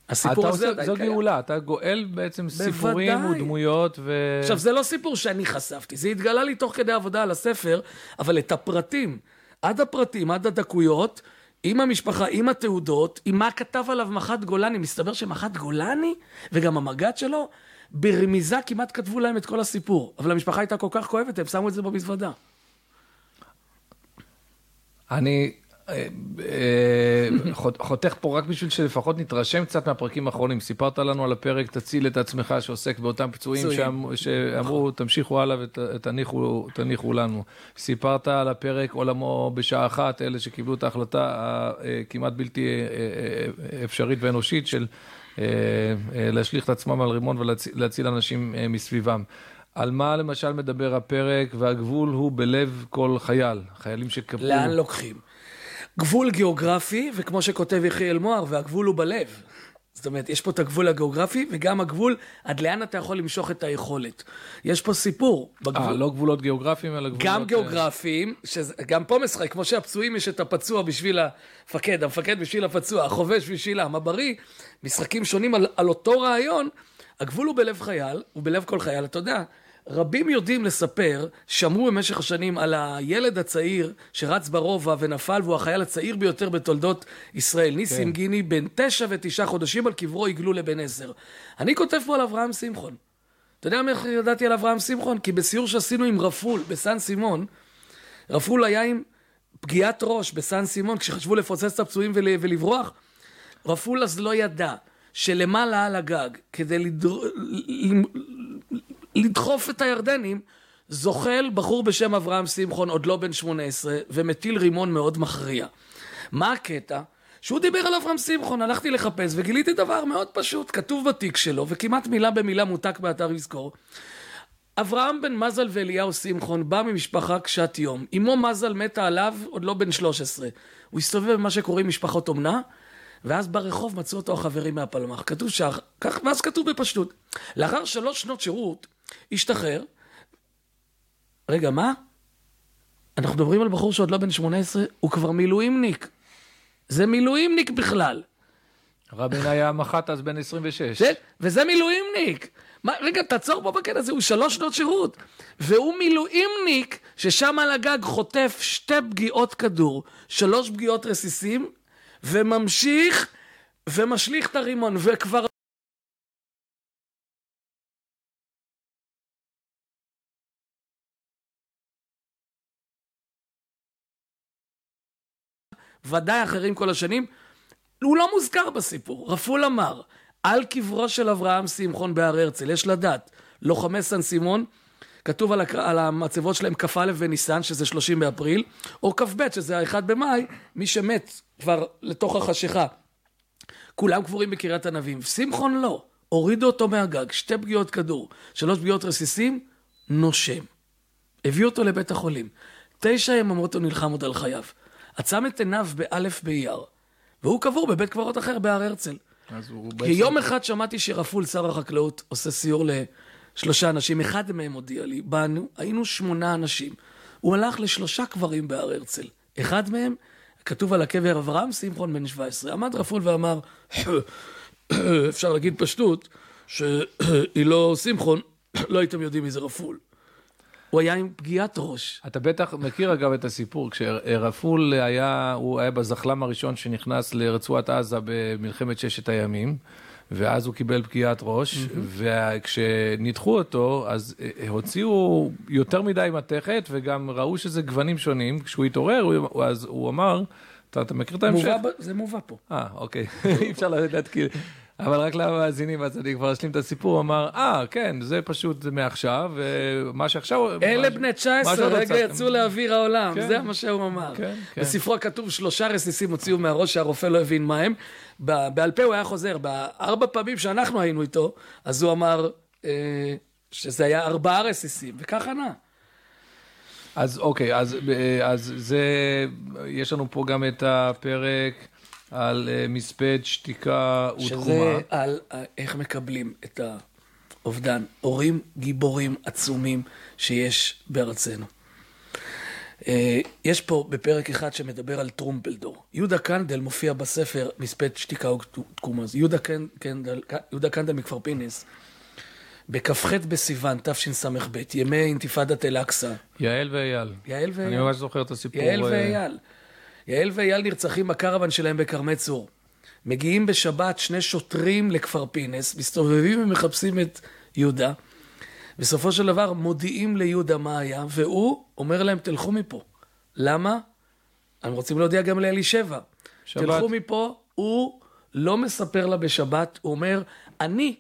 הסיפור הזה עושה, עדיין זו קיים. גאולה, אתה גואל בעצם סיפורים בוודאי. ודמויות ו... עכשיו, זה לא סיפור שאני חשפתי, זה התגלה לי תוך כדי עבודה על הספר, אבל את הפרטים, עד הפרטים, עד הדקויות, עם המשפחה, עם התעודות, עם מה כתב עליו מח"ט גולני, מסתבר שמח"ט גולני, וגם המג"ד שלו, ברמיזה כמעט כתבו להם את כל הסיפור. אבל המשפחה הייתה כל כך כואבת, הם שמו את זה במזוודה. אני אה, אה, חות- חותך פה רק בשביל שלפחות נתרשם קצת מהפרקים האחרונים. סיפרת לנו על הפרק תציל את עצמך שעוסק באותם פצועים פצועים. שאמ- שאמרו תמשיכו הלאה ותניחו תניחו לנו. סיפרת על הפרק עולמו בשעה אחת, אלה שקיבלו את ההחלטה הכמעט בלתי אה, אה, אפשרית ואנושית של להשליך את עצמם על רימון ולהציל אנשים אה, מסביבם. על מה למשל מדבר הפרק, והגבול הוא בלב כל חייל, חיילים שקפאו. לאן לוקחים? גבול גיאוגרפי, וכמו שכותב יחיאל מוהר, והגבול הוא בלב. זאת אומרת, יש פה את הגבול הגיאוגרפי, וגם הגבול עד לאן אתה יכול למשוך את היכולת. יש פה סיפור. אה, בגבול. לא גבולות גיאוגרפיים, אלא גבולות... גם אה, גיאוגרפיים, שגם פה משחק, כמו שהפצועים יש את הפצוע בשביל המפקד, המפקד בשביל הפצוע, החובש בשביל העם הבריא, משחקים שונים על, על אותו רעיון, הגבול הוא בלב חייל, הוא בלב כל חייל, אתה יודע, רבים יודעים לספר, שמעו במשך השנים על הילד הצעיר שרץ ברובע ונפל, והוא החייל הצעיר ביותר בתולדות ישראל, ניסים כן. גיני, בן תשע ותשעה חודשים, על קברו עיגלו לבן עשר. אני כותב פה על אברהם שמחון. אתה יודע איך ידעתי על אברהם שמחון? כי בסיור שעשינו עם רפול בסן סימון, רפול היה עם פגיעת ראש בסן סימון, כשחשבו לפוצץ את הפצועים ול, ולברוח, רפול אז לא ידע שלמעלה על הגג, כדי לדר... לדחוף את הירדנים, זוחל בחור בשם אברהם שמחון, עוד לא בן 18, ומטיל רימון מאוד מכריע. מה הקטע? שהוא דיבר על אברהם שמחון, הלכתי לחפש וגיליתי דבר מאוד פשוט, כתוב בתיק שלו, וכמעט מילה במילה מותק באתר יזכור. אברהם בן מזל ואליהו שמחון בא ממשפחה קשת יום. אמו מזל מתה עליו עוד לא בן 13. הוא הסתובב במה שקוראים משפחות אומנה, ואז ברחוב מצאו אותו החברים מהפלמ"ח. כתוב שה... כך, ואז כתוב בפשטות. לאחר שלוש שנות שירות, השתחרר. רגע, מה? אנחנו מדברים על בחור שעוד לא בן 18, הוא כבר מילואימניק. זה מילואימניק בכלל. רבין היה מח"ט אז בן 26. זה, וזה מילואימניק. מה, רגע, תעצור פה בקטע הזה, הוא שלוש שנות שירות. והוא מילואימניק ששם על הגג חוטף שתי פגיעות כדור, שלוש פגיעות רסיסים, וממשיך ומשליך את הרימון, וכבר... ודאי אחרים כל השנים, הוא לא מוזכר בסיפור. רפול אמר, על קברו של אברהם שמחון בהר הרצל, יש לדעת, לוחמי סן סימון, כתוב על, הקר... על המצבות שלהם כ"א בניסן, שזה 30 באפריל, או כ"ב, שזה ה-1 במאי, מי שמת כבר לתוך החשיכה. כולם קבורים בקריית ענבים. שמחון לא, הורידו אותו מהגג, שתי פגיעות כדור, שלוש פגיעות רסיסים, נושם. הביאו אותו לבית החולים. תשע יממות הוא נלחם עוד על חייו. עצם את עיניו באלף באייר, והוא קבור בבית קברות אחר בהר הרצל. אז הוא כי. יום אחד שמעתי שרפול, שר החקלאות, עושה סיור לשלושה אנשים, אחד מהם הודיע לי, באנו, היינו שמונה אנשים. הוא הלך לשלושה קברים בהר הרצל. אחד מהם כתוב על הקבר אברהם שמחון בן 17. עמד רפול ואמר, אפשר להגיד פשטות, שהיא לא שמחון, לא הייתם יודעים מי זה רפול. הוא היה עם פגיעת ראש. אתה בטח מכיר אגב את הסיפור, כשרפול היה, הוא היה בזחלם הראשון שנכנס לרצועת עזה במלחמת ששת הימים. ואז הוא קיבל פגיעת ראש, וכשניתחו אותו, אז אה, הוציאו יותר מדי מתכת, וגם ראו שזה גוונים שונים. כשהוא התעורר, אז הוא אמר, אתה, אתה מכיר את ההמשך? זה מובא פה. אה, אוקיי. אי אפשר כאילו. אבל רק למאזינים, אז אני כבר אשלים את הסיפור, הוא אמר, אה, כן, זה פשוט מעכשיו, ומה שעכשיו... אלה בני 19, רגע יצאו לאוויר העולם, כן. זה מה שהוא אמר. כן, כן. בספרו כתוב שלושה רסיסים הוציאו מהראש שהרופא לא הבין מה הם. בעל פה הוא היה חוזר, בארבע פעמים שאנחנו היינו איתו, אז הוא אמר אה, שזה היה ארבעה רסיסים, וכך ענה. אז אוקיי, אז, אה, אז זה, יש לנו פה גם את הפרק על uh, מספד, שתיקה ותחומה. שזה על uh, איך מקבלים את האובדן. הורים גיבורים עצומים שיש בארצנו. Uh, יש פה בפרק אחד שמדבר על טרומפלדור. יהודה קנדל מופיע בספר מספד, שתיקה ותקומה. יהודה, קנדל, יהודה קנדל מכפר פינס. בכ"ח בסיוון, תשס"ב, ימי אינתיפאדת אל-אקצא. יעל ואייל. יעל ואייל. אני ממש זוכר את הסיפור. יעל ואייל. יעל ואייל נרצחים בקרוון שלהם בכרמי צור. מגיעים בשבת שני שוטרים לכפר פינס, מסתובבים ומחפשים את יהודה. בסופו של דבר מודיעים ליהודה מה היה, והוא אומר להם, תלכו מפה. למה? הם רוצים להודיע גם לאלישבע. שבת. תלכו מפה, הוא לא מספר לה בשבת, הוא אומר, אני,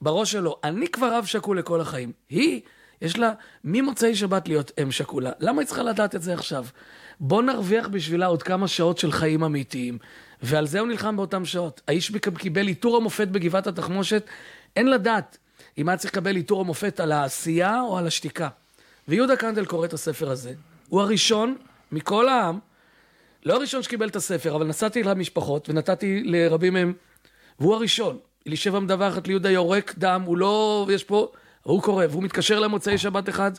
בראש שלו, אני כבר אב שכול לכל החיים. היא, יש לה ממוצאי שבת להיות אם שכולה. למה היא צריכה לדעת את זה עכשיו? בוא נרוויח בשבילה עוד כמה שעות של חיים אמיתיים. ועל זה הוא נלחם באותן שעות. האיש קיבל עיטור המופת בגבעת התחמושת, אין לדעת אם היה צריך לקבל עיטור המופת על העשייה או על השתיקה. ויהודה קנדל קורא את הספר הזה. הוא הראשון מכל העם, לא הראשון שקיבל את הספר, אבל נסעתי למשפחות ונתתי לרבים מהם, והוא הראשון. אלישבע מדווחת ליהודה יורק דם, הוא לא, יש פה, הוא קורא, והוא מתקשר למוצאי שבת אחד,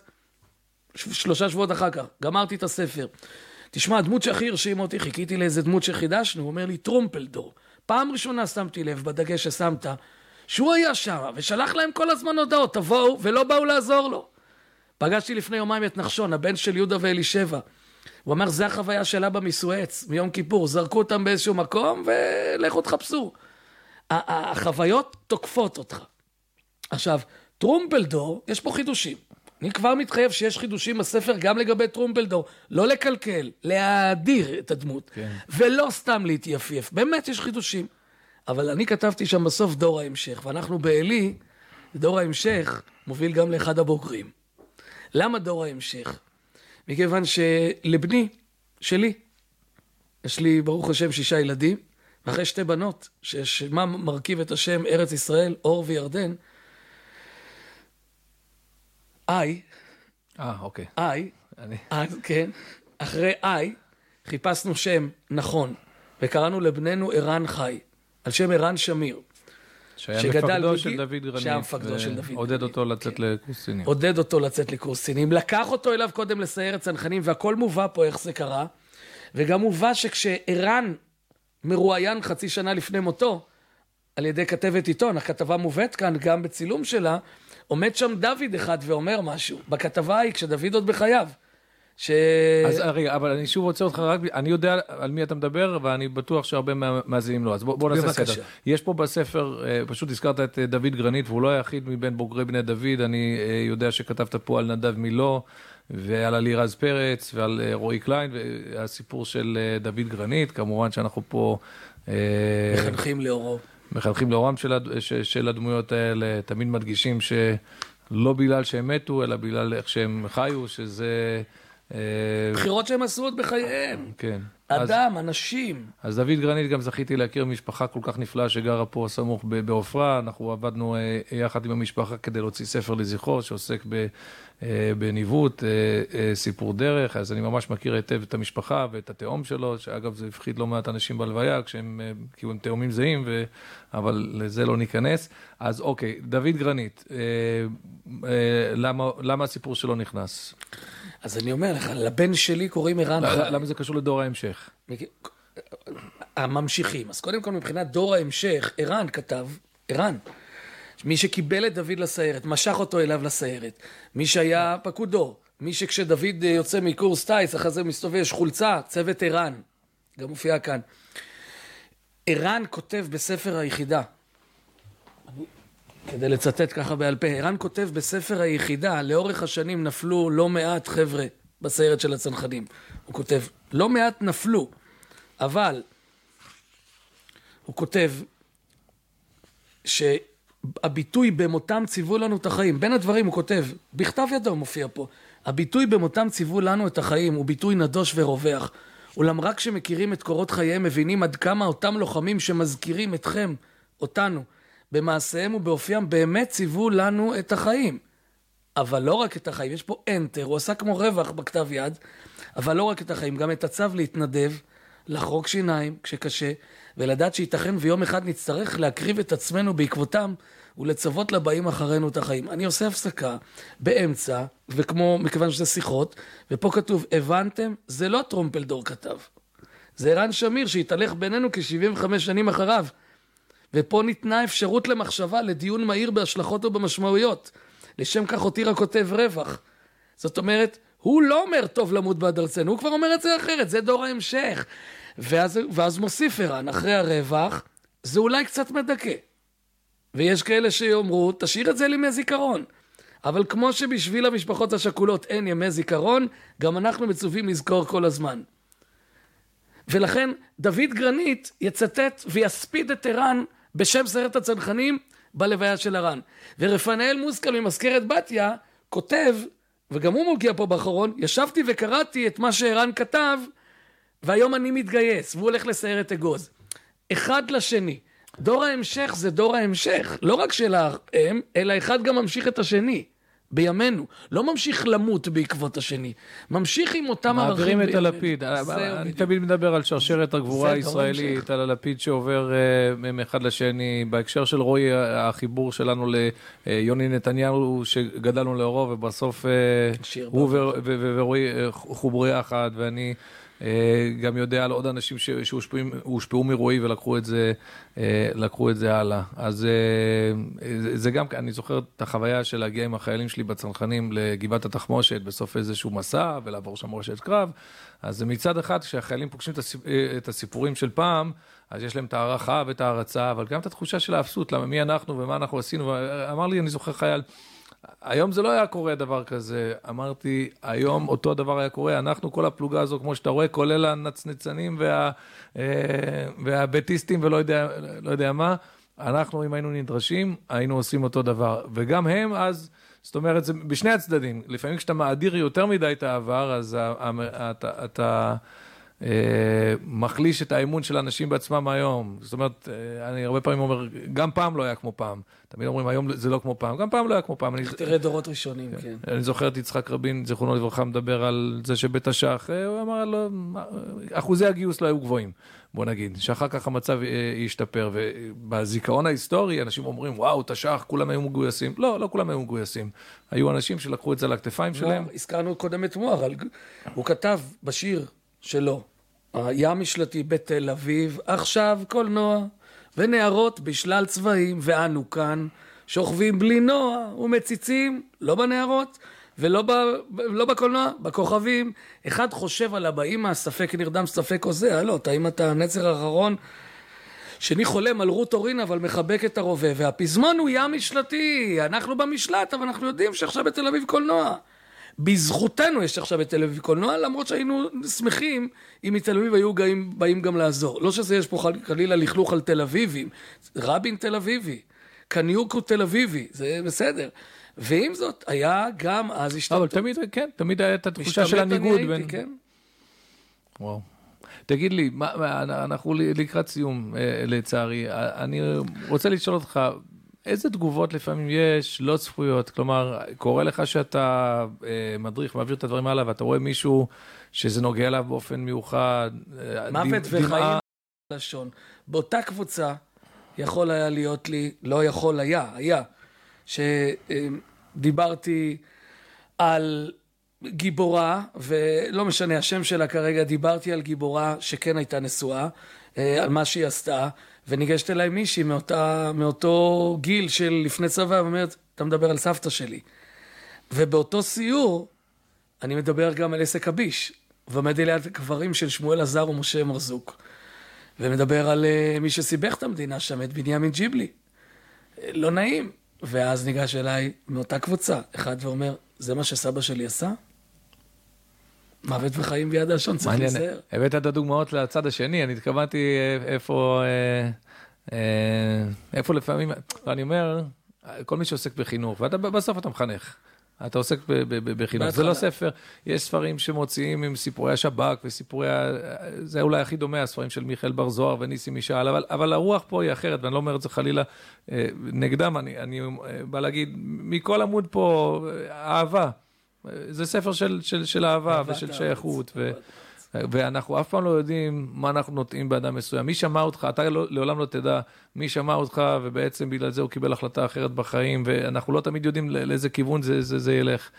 שלושה שבועות אחר כך, גמרתי את הספר. תשמע, הדמות שהכי הרשים אותי, חיכיתי לאיזה דמות שחידשנו, הוא אומר לי, טרומפלדור. פעם ראשונה שמתי לב, בדגש ששמת, שהוא היה שם, ושלח להם כל הזמן הודעות, תבואו, ולא באו לעזור לו. פגשתי לפני יומיים את נחשון, הבן של יהודה ואלישבע. הוא אמר, זה החוויה של אבא מסואץ, מיום כיפור. זרקו אותם באיזשהו מקום, ולכו תחפשו. החוויות תוקפות אותך. עכשיו, טרומפלדור, יש פה חידושים. אני כבר מתחייב שיש חידושים בספר גם לגבי טרומפלדור. לא לקלקל, להאדיר את הדמות. כן. ולא סתם להתייפייף. באמת יש חידושים. אבל אני כתבתי שם בסוף דור ההמשך, ואנחנו בעלי, דור ההמשך מוביל גם לאחד הבוגרים. למה דור ההמשך? מכיוון שלבני, שלי, יש לי ברוך השם שישה ילדים, ואחרי שתי בנות, שמה מרכיב את השם ארץ ישראל, אור וירדן, איי, אה, אוקיי. איי, אז כן, אחרי איי, חיפשנו שם נכון, וקראנו לבננו ערן חי, על שם ערן שמיר. שהיה מפקדו של דוד גרנית. שהיה מפקדו של דוד גרנית. עודד אותו לצאת כן. לקורס קצינים. עודד אותו לצאת לקורס קצינים. לקח אותו אליו קודם לסיירת צנחנים, והכל מובא פה איך זה קרה. וגם מובא שכשערן מרואיין חצי שנה לפני מותו, על ידי כתבת עיתון, הכתבה מובאת כאן גם בצילום שלה, עומד שם דוד אחד ואומר משהו, בכתבה ההיא, כשדוד עוד בחייו. ש... אז רגע, אבל אני שוב רוצה אותך רק, אני יודע על מי אתה מדבר, ואני בטוח שהרבה מאזינים לו, אז בוא, בוא נעשה סדר. יש פה בספר, אה, פשוט הזכרת את אה, דוד גרנית, והוא לא היחיד מבין בוגרי בני דוד, אני אה, יודע שכתבת פה על נדב מילו, ועל אלירז פרץ, ועל רועי קליין, והסיפור של דוד גרנית, כמובן שאנחנו פה... מחנכים לאורו. מחנכים לאורם של, הד... של הדמויות האלה, תמיד מדגישים שלא בגלל שהם מתו, אלא בגלל איך שהם חיו, שזה... אה, בחירות שהם עשו עוד בחייהם. כן. אדם, אז, אנשים. אז דוד גרנית גם זכיתי להכיר משפחה כל כך נפלאה שגרה פה סמוך בעופרה. אנחנו עבדנו אה, יחד עם המשפחה כדי להוציא ספר לזכרו שעוסק ב, בניווט, סיפור דרך. אז אני ממש מכיר היטב את המשפחה ואת התאום שלו, שאגב זה הפחיד לא מעט אנשים בהלוויה, כשהם, כאילו הם תאומים זהים, ו... אבל לזה לא ניכנס. אז אוקיי, דוד גרנית, למה, למה הסיפור שלו נכנס? אז אני אומר לך, לבן שלי קוראים ערן חי. למה זה קשור לדור ההמשך? ההמשך. הממשיכים. אז קודם כל מבחינת דור ההמשך, ערן כתב, ערן, מי שקיבל את דוד לסיירת, משך אותו אליו לסיירת. מי שהיה פקוד דור, מי שכשדוד יוצא מקורס טיס, אחרי זה מסתובב, יש חולצה, צוות ערן, גם מופיע כאן. ערן כותב בספר היחידה, כדי לצטט ככה בעל פה, ערן כותב בספר היחידה, לאורך השנים נפלו לא מעט חבר'ה בסיירת של הצנחנים. הוא כותב, לא מעט נפלו, אבל הוא כותב שהביטוי במותם ציוו לנו את החיים, בין הדברים הוא כותב, בכתב ידו מופיע פה, הביטוי במותם ציוו לנו את החיים הוא ביטוי נדוש ורווח. אולם רק כשמכירים את קורות חייהם מבינים עד כמה אותם לוחמים שמזכירים אתכם, אותנו, במעשיהם ובאופיים באמת ציוו לנו את החיים. אבל לא רק את החיים, יש פה enter, הוא עשה כמו רווח בכתב יד, אבל לא רק את החיים, גם את הצו להתנדב, לחרוק שיניים כשקשה, ולדעת שייתכן ויום אחד נצטרך להקריב את עצמנו בעקבותם ולצוות לבאים אחרינו את החיים. אני עושה הפסקה באמצע, וכמו, מכיוון שזה שיחות, ופה כתוב, הבנתם? זה לא טרומפלדור כתב. זה ערן שמיר שהתהלך בינינו כ-75 שנים אחריו. ופה ניתנה אפשרות למחשבה, לדיון מהיר בהשלכות ובמשמעויות. לשם כך הותיר הכותב רווח. זאת אומרת, הוא לא אומר טוב למות בעד ארצנו, הוא כבר אומר את זה אחרת, זה דור ההמשך. ואז, ואז מוסיף ערן, אחרי הרווח, זה אולי קצת מדכא. ויש כאלה שיאמרו, תשאיר את זה לימי זיכרון. אבל כמו שבשביל המשפחות השכולות אין ימי זיכרון, גם אנחנו מצווים לזכור כל הזמן. ולכן דוד גרנית יצטט ויספיד את ערן בשם סיירת הצנחנים בלוויה של הר"ן. ורפנאל מוסקל ממזכרת בתיה כותב, וגם הוא מוגיע פה באחרון, ישבתי וקראתי את מה שערן כתב, והיום אני מתגייס, והוא הולך לסיירת אגוז. אחד לשני. דור ההמשך זה דור ההמשך, לא רק של האם, אלא אחד גם ממשיך את השני. בימינו. לא ממשיך למות בעקבות השני, ממשיך עם אותם ערכים מעבירים את הלפיד. אני תמיד מדבר על שרשרת הגבורה הישראלית, על הלפיד שעובר אה, מאחד לשני. בהקשר של רועי, החיבור שלנו ליוני נתניהו, שגדלנו לאורו, ובסוף אה, הוא ורועי אה, חוברו יחד, ואני... אה, גם יודע על עוד אנשים שהושפעו מרועי ולקחו את זה, אה, לקחו את זה הלאה. אז אה, זה גם, אני זוכר את החוויה של להגיע עם החיילים שלי בצנחנים לגבעת התחמושת בסוף איזשהו מסע ולעבור שם מורשת קרב. אז מצד אחד, כשהחיילים פוגשים את הסיפורים של פעם, אז יש להם את ההערכה ואת ההערצה, אבל גם את התחושה של האפסות, למה מי אנחנו ומה אנחנו עשינו. אמר לי, אני זוכר חייל, היום זה לא היה קורה דבר כזה. אמרתי, היום אותו דבר היה קורה. אנחנו, כל הפלוגה הזו, כמו שאתה רואה, כולל הנצנצנים וה, אה, והבטיסטים ולא יודע, לא יודע מה, אנחנו, אם היינו נדרשים, היינו עושים אותו דבר. וגם הם אז, זאת אומרת, זה בשני הצדדים. לפעמים כשאתה מאדיר יותר מדי את העבר, אז אתה... אתה מחליש את האמון של האנשים בעצמם היום. זאת אומרת, אה, אני הרבה פעמים אומר, גם פעם לא היה כמו פעם. תמיד אומרים, היום זה לא כמו פעם, גם פעם לא היה כמו פעם. תראה דורות ראשונים, כן. אני זוכר את יצחק רבין, זיכרונו לברכה, מדבר על זה שבית השח, אה, הוא אמר לו, אחוזי הגיוס לא היו גבוהים, בוא נגיד, שאחר כך המצב ישתפר. ובזיכרון ההיסטורי, אנשים אומרים, וואו, תש"ח, כולם היו מגויסים. לא, לא כולם היו מגויסים. היו אנשים שלקחו את זה על הכתפיים שלהם. הזכרנו קודם את מוהר, הוא כתב בשיר שלו. הים משלתי בתל אביב, עכשיו קולנוע, ונערות בשלל צבעים, ואנו כאן שוכבים בלי נוע ומציצים, לא בנערות ולא ב, לא בקולנוע, בכוכבים. אחד חושב על הבאים מהספק נרדם ספק עוזע, לא, האם אתה נצר האחרון? שני חולם על רות אורין אבל מחבק את הרובה, והפזמון הוא ים משלתי, אנחנו במשלט, אבל אנחנו יודעים שעכשיו בתל אביב קולנוע. בזכותנו יש עכשיו את תל אביב קולנוע, למרות שהיינו שמחים אם מתל אביב היו גאים, באים גם לעזור. לא שזה יש פה חלילה לכלוך על תל אביבים, רבין תל אביבי, קניוק הוא תל אביבי, זה בסדר. ועם זאת, היה גם אז השתלטות. אבל תמיד, כן, תמיד הייתה תחושה של הניגוד בין... כן. וואו. תגיד לי, מה, אנחנו לקראת סיום, אה, לצערי. אני רוצה לשאול אותך, איזה תגובות לפעמים יש לא צפויות? כלומר, קורה לך שאתה אה, מדריך, מעביר את הדברים הלאה, ואתה רואה מישהו שזה נוגע אליו באופן מיוחד, אה, מוות וחיים דמעה... לשון. באותה קבוצה יכול היה להיות לי, לא יכול היה, היה, שדיברתי על גיבורה, ולא משנה השם שלה כרגע, דיברתי על גיבורה שכן הייתה נשואה, אה, על מה שהיא עשתה, וניגשת אליי מישהי מאותה, מאותו גיל של לפני צבא, ואומרת, אתה מדבר על סבתא שלי. ובאותו סיור, אני מדבר גם על עסק הביש, ועומד ליד הקברים של שמואל עזר ומשה מרזוק, ומדבר על uh, מי שסיבך את המדינה שם, את בנימין ג'יבלי. לא נעים. ואז ניגש אליי מאותה קבוצה, אחד ואומר, זה מה שסבא שלי עשה? מוות וחיים ביד הלשון, צריך להיזהר. הבאת את הדוגמאות לצד השני, אני התכוונתי אה, איפה, אה, אה, איפה לפעמים, אני אומר, כל מי שעוסק בחינוך, ובסוף אתה מחנך. אתה עוסק בחינוך, זה לא ספר, יש ספרים שמוציאים עם סיפורי השב"כ וסיפורי, זה אולי הכי דומה, הספרים של מיכאל בר זוהר וניסי משאל, אבל, אבל הרוח פה היא אחרת, ואני לא אומר את זה חלילה נגדם, אני, אני בא להגיד, מכל עמוד פה, אהבה. זה ספר של, של, של אהבה ושל שייכות, ו, ואנחנו אף פעם לא יודעים מה אנחנו נוטעים באדם מסוים. מי שמע אותך, אתה לא, לעולם לא תדע מי שמע אותך, ובעצם בגלל זה הוא קיבל החלטה אחרת בחיים, ואנחנו לא תמיד יודעים לאיזה כיוון זה, זה, זה ילך.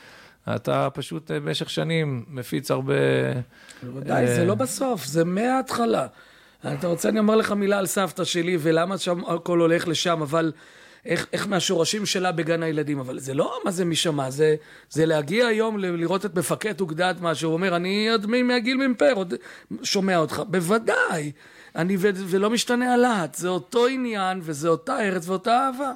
אתה פשוט אה, במשך שנים מפיץ הרבה... בוודאי, זה לא בסוף, זה מההתחלה. אתה רוצה, אני אומר לך מילה על סבתא שלי, ולמה שם הכל הולך לשם, אבל... איך, איך מהשורשים שלה בגן הילדים, אבל זה לא מה זה משמע, זה, זה להגיע היום לראות את מפקד אוגדת מה שהוא אומר, אני עוד מהגיל מ"פ, עוד שומע אותך, בוודאי, אני, ו, ולא משתנה הלהט, זה אותו עניין, וזה אותה ארץ ואותה אהבה.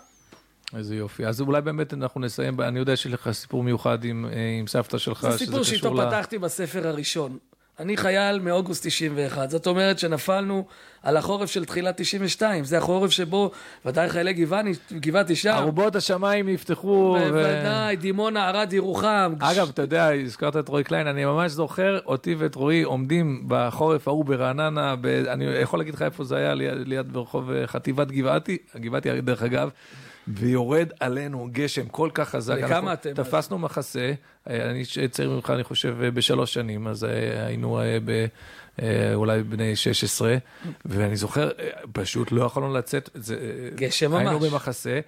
איזה יופי. אז אולי באמת אנחנו נסיים, אני יודע שיש לך סיפור מיוחד עם, אה, עם סבתא שלך, זה סיפור שאיתו לה... פתחתי בספר הראשון. אני חייל מאוגוסט 91, זאת אומרת שנפלנו על החורף של תחילת 92, זה החורף שבו ודאי חיילי גבעני, גבעתי שם. ארובות השמיים נפתחו. בוודאי, ו... דימונה, ערד, ירוחם. אגב, אתה יודע, הזכרת את רועי קליין, אני ממש זוכר אותי ואת רועי עומדים בחורף ההוא ברעננה, ב... אני יכול להגיד לך איפה זה היה, ליד, ליד ברחוב אה, חטיבת גבעתי, גבעתי דרך אגב. ויורד עלינו גשם כל כך חזק. וכמה אתם? תפסנו מחסה, אה, אני צעיר ממך, אני חושב, אה, בשלוש שנים, אז אה, היינו ב... אולי בני 16, ואני זוכר, פשוט לא יכולנו לצאת. גשם ממש. היינו במחסה.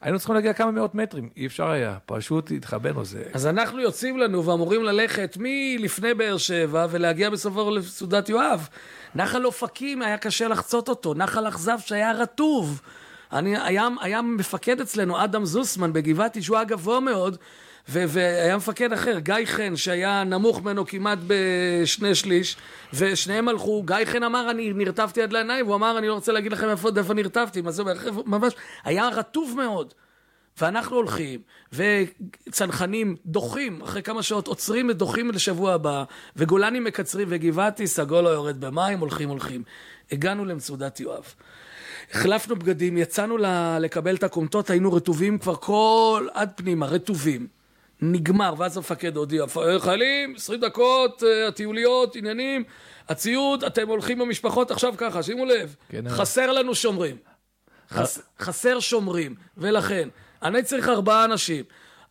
היינו צריכים להגיע כמה מאות מטרים, אי אפשר היה, פשוט התחבאנו. זה... אז אנחנו יוצאים לנו ואמורים ללכת מלפני באר שבע ולהגיע בסופו לסעודת יואב. נחל אופקים היה קשה לחצות אותו, נחל אכזב שהיה רטוב. אני, היה, היה מפקד אצלנו, אדם זוסמן בגבעתי, שהוא היה גבוה מאוד, ו- והיה מפקד אחר, גיא חן, שהיה נמוך ממנו כמעט בשני שליש, ושניהם הלכו, גיא חן אמר, אני נרטבתי עד לעיניים, והוא אמר, אני לא רוצה להגיד לכם איפה, איפה נרטבתי, מה זה ממש, היה רטוב מאוד. ואנחנו הולכים, וצנחנים דוחים, אחרי כמה שעות עוצרים ודוחים לשבוע הבא, וגולנים מקצרים, וגבעתי, סגול לא יורד במים, הולכים, הולכים. הגענו למצודת יואב. החלפנו בגדים, יצאנו לקבל את הכומתות, היינו רטובים כבר כל עד פנימה, רטובים. נגמר, ואז המפקד הודיע, חיילים, 20 דקות, אה, הטיוליות, עניינים, הציוד, אתם הולכים במשפחות עכשיו ככה, שימו לב, כן, חסר לנו שומרים. חס, חסר שומרים, ולכן, אני צריך ארבעה אנשים.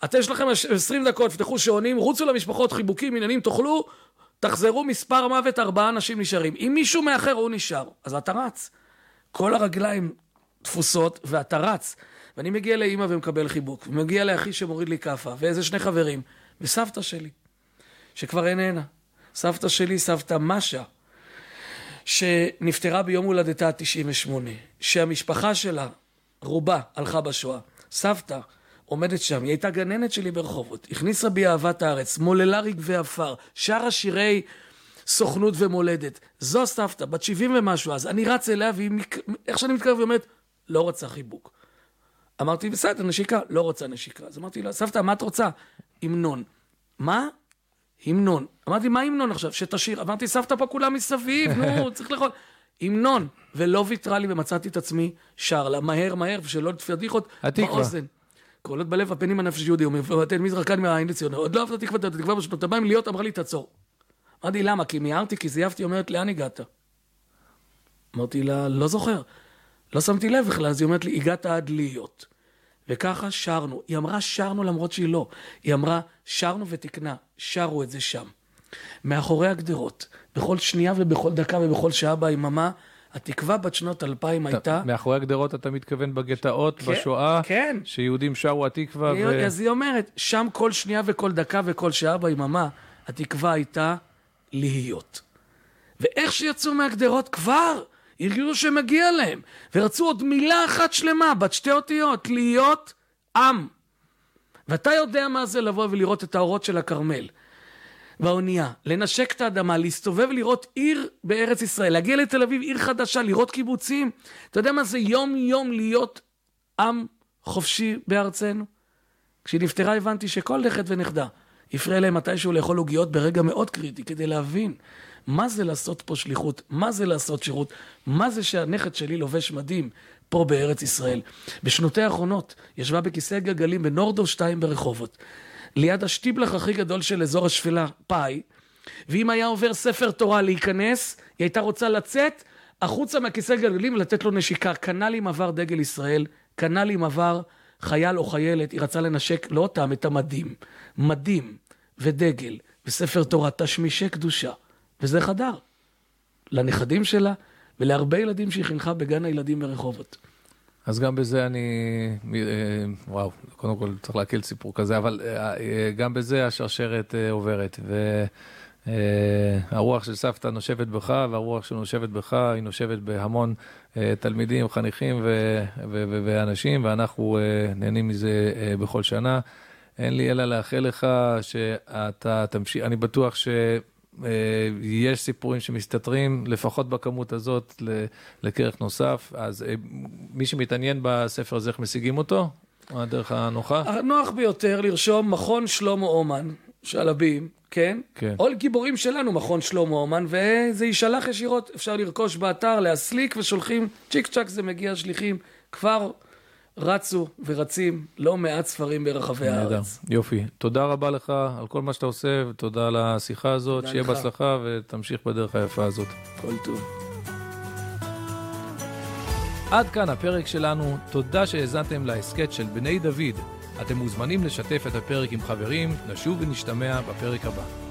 אתם יש לכם 20 דקות, פתחו שעונים, רוצו למשפחות, חיבוקים, עניינים, תאכלו, תחזרו, מספר מוות, ארבעה אנשים נשארים. אם מישהו מאחר, הוא נשאר. אז אתה רץ. כל הרגליים תפוסות, ואתה רץ. ואני מגיע לאימא ומקבל חיבוק, ומגיע לאחי שמוריד לי כאפה, ואיזה שני חברים, וסבתא שלי, שכבר איננה. סבתא שלי, סבתא משה, שנפטרה ביום הולדתה ה-98, שהמשפחה שלה, רובה, הלכה בשואה. סבתא עומדת שם, היא הייתה גננת שלי ברחובות, הכניסה בי אהבת הארץ, מוללה רגבי עפר, שרה שירי סוכנות ומולדת. זו סבתא, בת 70 ומשהו אז. אני רץ אליה, והיא, איך שאני מתקרב, היא אומרת, לא רוצה חיבוק. אמרתי, בסדר, נשיקה. לא רוצה נשיקה. אז אמרתי לה, סבתא, מה את רוצה? המנון. מה? המנון. אמרתי, מה המנון עכשיו? שתשאיר. אמרתי, סבתא פה כולה מסביב, נו, צריך לאכול. המנון. ולא ויתרה לי ומצאתי את עצמי שר לה, מהר מהר, ושלא תפדיחות באוזן. קולות בלב, הפנים הנפש יהודי, ומבטל מזרקן מהעין לציון. עוד לא אהבת התקווה, את התקווה בשנות הבאים להיות, אמרה לי, תעצור. אמרתי, למה? כי מיהרתי, כי זייפתי, אומרת, לאן הגעת? אמרתי לה, לא זוכר. לא שמתי לב בכלל, אז היא אומרת לי, הגעת עד להיות. וככה שרנו. היא אמרה שרנו למרות שהיא לא. היא אמרה, שרנו ותקנה, שרו את זה שם. מאחורי הגדרות, בכל שנייה ובכל דקה ובכל שעה ביממה, התקווה בת שנות אלפיים הייתה... מאחורי הגדרות אתה מתכוון בגטאות, כן, בשואה, כן. שיהודים שרו התקווה ו... אז היא אומרת, שם כל שנייה וכל דקה וכל שעה ביממה, התקווה הייתה להיות. ואיך שיצאו מהגדרות כבר, הרגישו שמגיע להם, ורצו עוד מילה אחת שלמה, בת שתי אותיות, להיות עם. ואתה יודע מה זה לבוא ולראות את האורות של הכרמל. באונייה, לנשק את האדמה, להסתובב ולראות עיר בארץ ישראל, להגיע לתל אביב, עיר חדשה, לראות קיבוצים. אתה יודע מה זה יום-יום להיות עם חופשי בארצנו? כשהיא נפטרה הבנתי שכל נכד ונכדה הפריע להם מתישהו לאכול עוגיות ברגע מאוד קריטי כדי להבין מה זה לעשות פה שליחות, מה זה לעשות שירות, מה זה שהנכד שלי לובש מדים פה בארץ ישראל. בשנותיה האחרונות ישבה בכיסא גלגלים בנורדו 2 ברחובות, ליד השטיבלח הכי גדול של אזור השפלה, פאי, ואם היה עובר ספר תורה להיכנס, היא הייתה רוצה לצאת החוצה מהכיסא גלגלים ולתת לו נשיקה. כנ"ל אם עבר דגל ישראל, כנ"ל אם עבר חייל או חיילת, היא רצה לנשק לא אותם, את המדים. מדים ודגל וספר תורה, תשמישי קדושה. וזה חדר. לנכדים שלה ולהרבה ילדים שהיא חינכה בגן הילדים ברחובות. אז גם בזה אני, אה, וואו, קודם כל צריך להקל סיפור כזה, אבל אה, אה, גם בזה השרשרת אה, עוברת. והרוח של סבתא נושבת בך, והרוח שנושבת בך היא נושבת בהמון אה, תלמידים, חניכים ו- ו- ו- ואנשים, ואנחנו אה, נהנים מזה אה, בכל שנה. אין לי אלא לאחל לך שאתה תמשיך, אני בטוח ש... אה, יש סיפורים שמסתתרים, לפחות בכמות הזאת, לכרך נוסף. אז אה, מי שמתעניין בספר הזה, איך משיגים אותו? הדרך הנוחה? הנוח ביותר לרשום מכון שלמה אומן, שלבים, כן? כן. או גיבורים שלנו, מכון שלמה אומן, וזה יישלח ישירות, אפשר לרכוש באתר, להסליק, ושולחים, צ'יק צ'אק זה מגיע, שליחים. כבר רצו ורצים לא מעט ספרים ברחבי נהדר, הארץ. יופי. תודה רבה לך על כל מה שאתה עושה, ותודה על השיחה הזאת. שיהיה. בהצלחה ותמשיך בדרך היפה הזאת. כל טוב. עד כאן הפרק שלנו, תודה שהאזנתם להסכת של בני דוד. אתם מוזמנים לשתף את הפרק עם חברים, נשוב ונשתמע בפרק הבא.